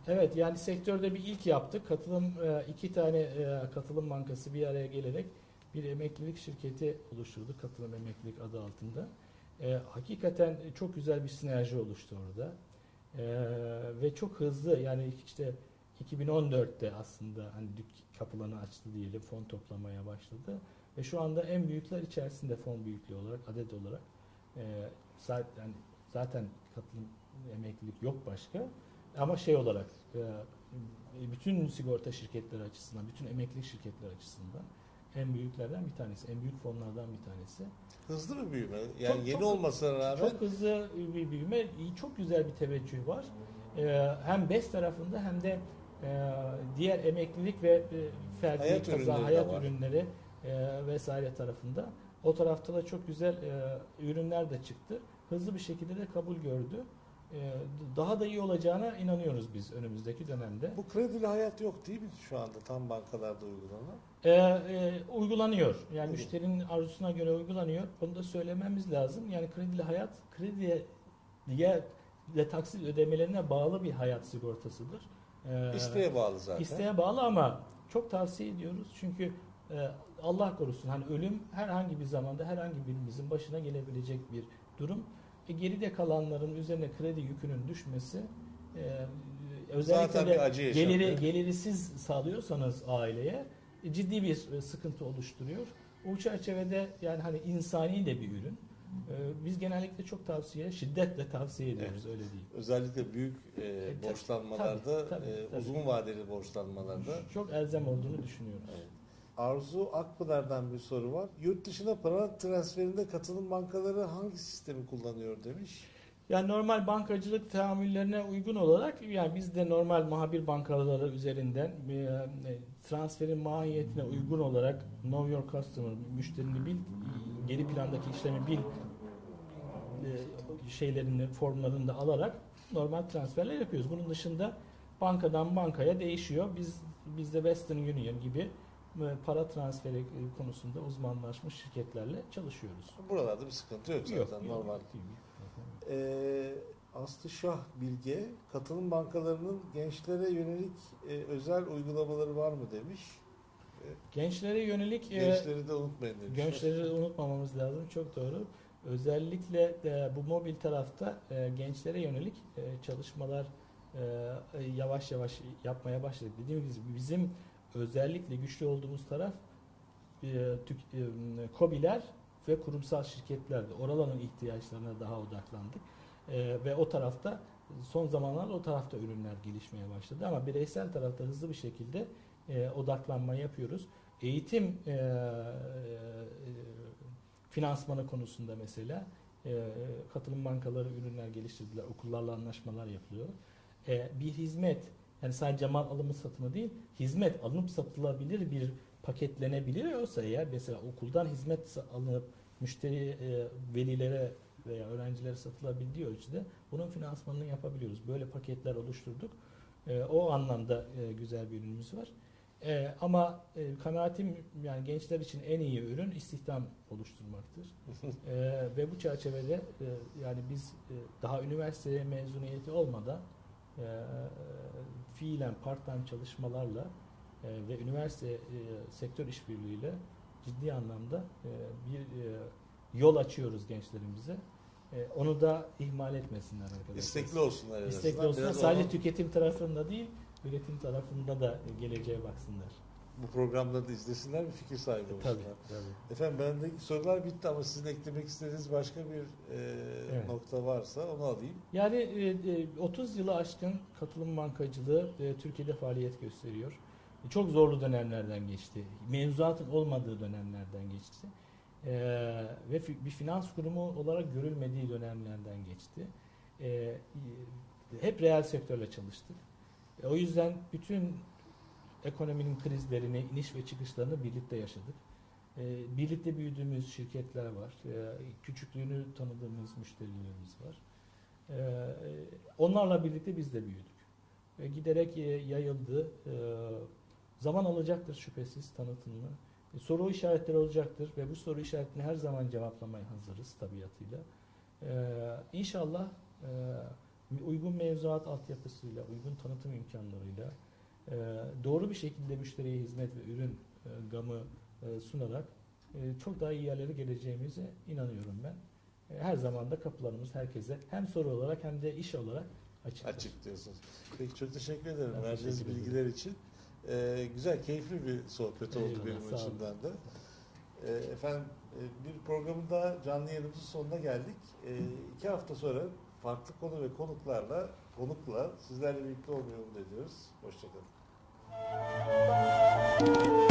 Evet yani sektörde bir ilk yaptık. Katılım e, iki tane e, katılım bankası bir araya gelerek bir emeklilik şirketi oluşturduk. Katılım emeklilik adı altında. E, hakikaten çok güzel bir sinerji oluştu orada. E, ve çok hızlı yani işte 2014'te aslında hani kapılarını açtı diyelim fon toplamaya başladı. Ve şu anda en büyükler içerisinde fon büyüklüğü olarak adet olarak e, zaten zaten katılım emeklilik yok başka. Ama şey olarak e, bütün sigorta şirketleri açısından, bütün emeklilik şirketleri açısından en büyüklerden bir tanesi, en büyük fonlardan bir tanesi.
hızlı bir büyüme. Yani
Çok-
yeni
çok-
olmasına rağmen
Çok hızlı bir büyüme, çok güzel bir teveccüh var. E, hem BES tarafında hem de e, diğer emeklilik ve e, ferdi
Hayat
kaza,
ürünleri
hayat
var.
ürünleri e, vesaire tarafında. O tarafta da çok güzel e, ürünler de çıktı. Hızlı bir şekilde de kabul gördü. E, daha da iyi olacağına inanıyoruz biz önümüzdeki dönemde.
bu kredili hayat yok değil mi şu anda tam bankalarda uygulanan?
E, e, uygulanıyor. Yani
Evet.
müşterinin arzusuna göre uygulanıyor. Onu da söylememiz lazım. Yani kredili hayat krediye diye ve taksit ödemelerine bağlı bir hayat sigortasıdır. E,
İsteğe bağlı zaten.
İsteğe bağlı ama çok tavsiye ediyoruz. Çünkü e, Allah korusun hani ölüm herhangi bir zamanda herhangi birimizin başına gelebilecek bir durum. E, geride kalanların üzerine kredi yükünün düşmesi e, özellikle
Zaten
de
acı
geliri gelirisiz sağlıyorsanız aileye e, ciddi bir e, sıkıntı oluşturuyor. O çerçevede yani hani insani de bir ürün. E, biz genellikle çok tavsiye, şiddetle tavsiye ediyoruz öyle değil.
Özellikle büyük e,
tabii,
borçlanmalarda,
tabii, tabii,
e,
tabii.
uzun vadeli borçlanmalarda.
Çok elzem olduğunu düşünüyoruz.
Evet. Arzu Akpınar'dan bir soru var. Yurt dışına para transferinde katılım bankaları hangi sistemi kullanıyor demiş.
Yani normal bankacılık tahammüllerine uygun olarak yani biz de normal muhabir bankaları üzerinden e, transferin mahiyetine uygun olarak know your customer müşterini bil geri plandaki işlemi bil e, şeylerini formlarını da alarak normal transferler yapıyoruz. Bunun dışında bankadan bankaya değişiyor. Biz bizde Western Union gibi e, para transferi e, konusunda uzmanlaşmış şirketlerle çalışıyoruz.
Buralarda bir sıkıntı yok zaten normal. Ee, Aslı Şah Bilge, katılım bankalarının gençlere yönelik e, özel uygulamaları var mı demiş.
Gençlere yönelik e,
Gençleri de unutmayın demiş.
Gençleri unutmamamız lazım. Çok doğru. Özellikle de bu mobil tarafta e, gençlere yönelik e, çalışmalar e, yavaş yavaş yapmaya başladık. Dediğim gibi bizim özellikle güçlü olduğumuz taraf e, tük- e, KOBİ'ler ve kurumsal şirketlerdi. Oraların ihtiyaçlarına daha odaklandık. E, ve o tarafta son zamanlarda o tarafta ürünler gelişmeye başladı ama bireysel tarafta hızlı bir şekilde e, odaklanma yapıyoruz. Eğitim e, finansmanı konusunda mesela katılım bankaları ürünler geliştirdiler. Okullarla anlaşmalar yapılıyor. Bir hizmet yani sadece mal alımı satımı değil hizmet alınıp satılabilir bir paketlenebiliyorsa eğer mesela okuldan hizmet alınıp müşteri e, velilere veya öğrencilere satılabildiği ölçüde bunun finansmanını yapabiliyoruz. Böyle paketler oluşturduk. E, o anlamda e, güzel bir ürünümüz var. E, ama e, kanaatim yani gençler için en iyi ürün istihdam oluşturmaktır. E, ve bu çerçevede e, yani biz e, daha üniversite mezuniyeti olmadan e, fiilen part-time çalışmalarla e, ve üniversite e, sektör işbirliğiyle ciddi anlamda e, bir e, yol açıyoruz gençlerimize. E, onu da ihmal etmesinler arkadaşlar.
İstekli olsunlar
İstekli olsunlar.
Biraz
Sadece
onu-
tüketim tarafında değil, üretim tarafında da geleceğe baksınlar.
Bu programda da izlesinler bir fikir sahibi olsunlar.
Tabii, tabii.
Efendim bendeki sorular bitti ama sizin eklemek istediğiniz başka bir e,
Evet.
nokta varsa onu alayım.
Yani e, e, 30 yılı aşkın katılım bankacılığı e, Türkiye'de faaliyet gösteriyor. E, Çok zorlu dönemlerden geçti. Mevzuatın olmadığı dönemlerden geçti. E, ve fi- bir finans kurumu olarak görülmediği dönemlerden geçti. e, hep reel sektörle çalıştık. E, o yüzden bütün ekonominin krizlerini, iniş ve çıkışlarını birlikte yaşadık. E, birlikte büyüdüğümüz şirketler var. E, küçüklüğünü tanıdığımız müşterilerimiz var. E, onlarla birlikte biz de büyüdük. Giderek e, yayıldı. Zaman alacaktır şüphesiz tanıtımını. E, soru işaretleri olacaktır ve bu soru işaretini her zaman cevaplamaya hazırız tabiatıyla. E, inşallah e, uygun mevzuat altyapısıyla, uygun tanıtım imkanlarıyla doğru bir şekilde müşteriye hizmet ve ürün e, gamı e, sunarak e, çok daha iyi yerlere geleceğimize inanıyorum ben. Her zaman da kapılarımız herkese hem soru olarak hem de iş olarak açık.
Açık diyorsunuz. Peki çok teşekkür ederim
Ben
verdiğiniz
teşekkür ederim.
bilgiler için. Ee, güzel, keyifli bir sohbet oldu
Eyvallah,
benim açımdan da. Ee, efendim bir programın daha canlı yayınımızın sonuna geldik. Ee, iki hafta sonra farklı konu ve konuklarla konukla sizlerle birlikte olmayı umut ediyoruz. Hoşçakalın. Música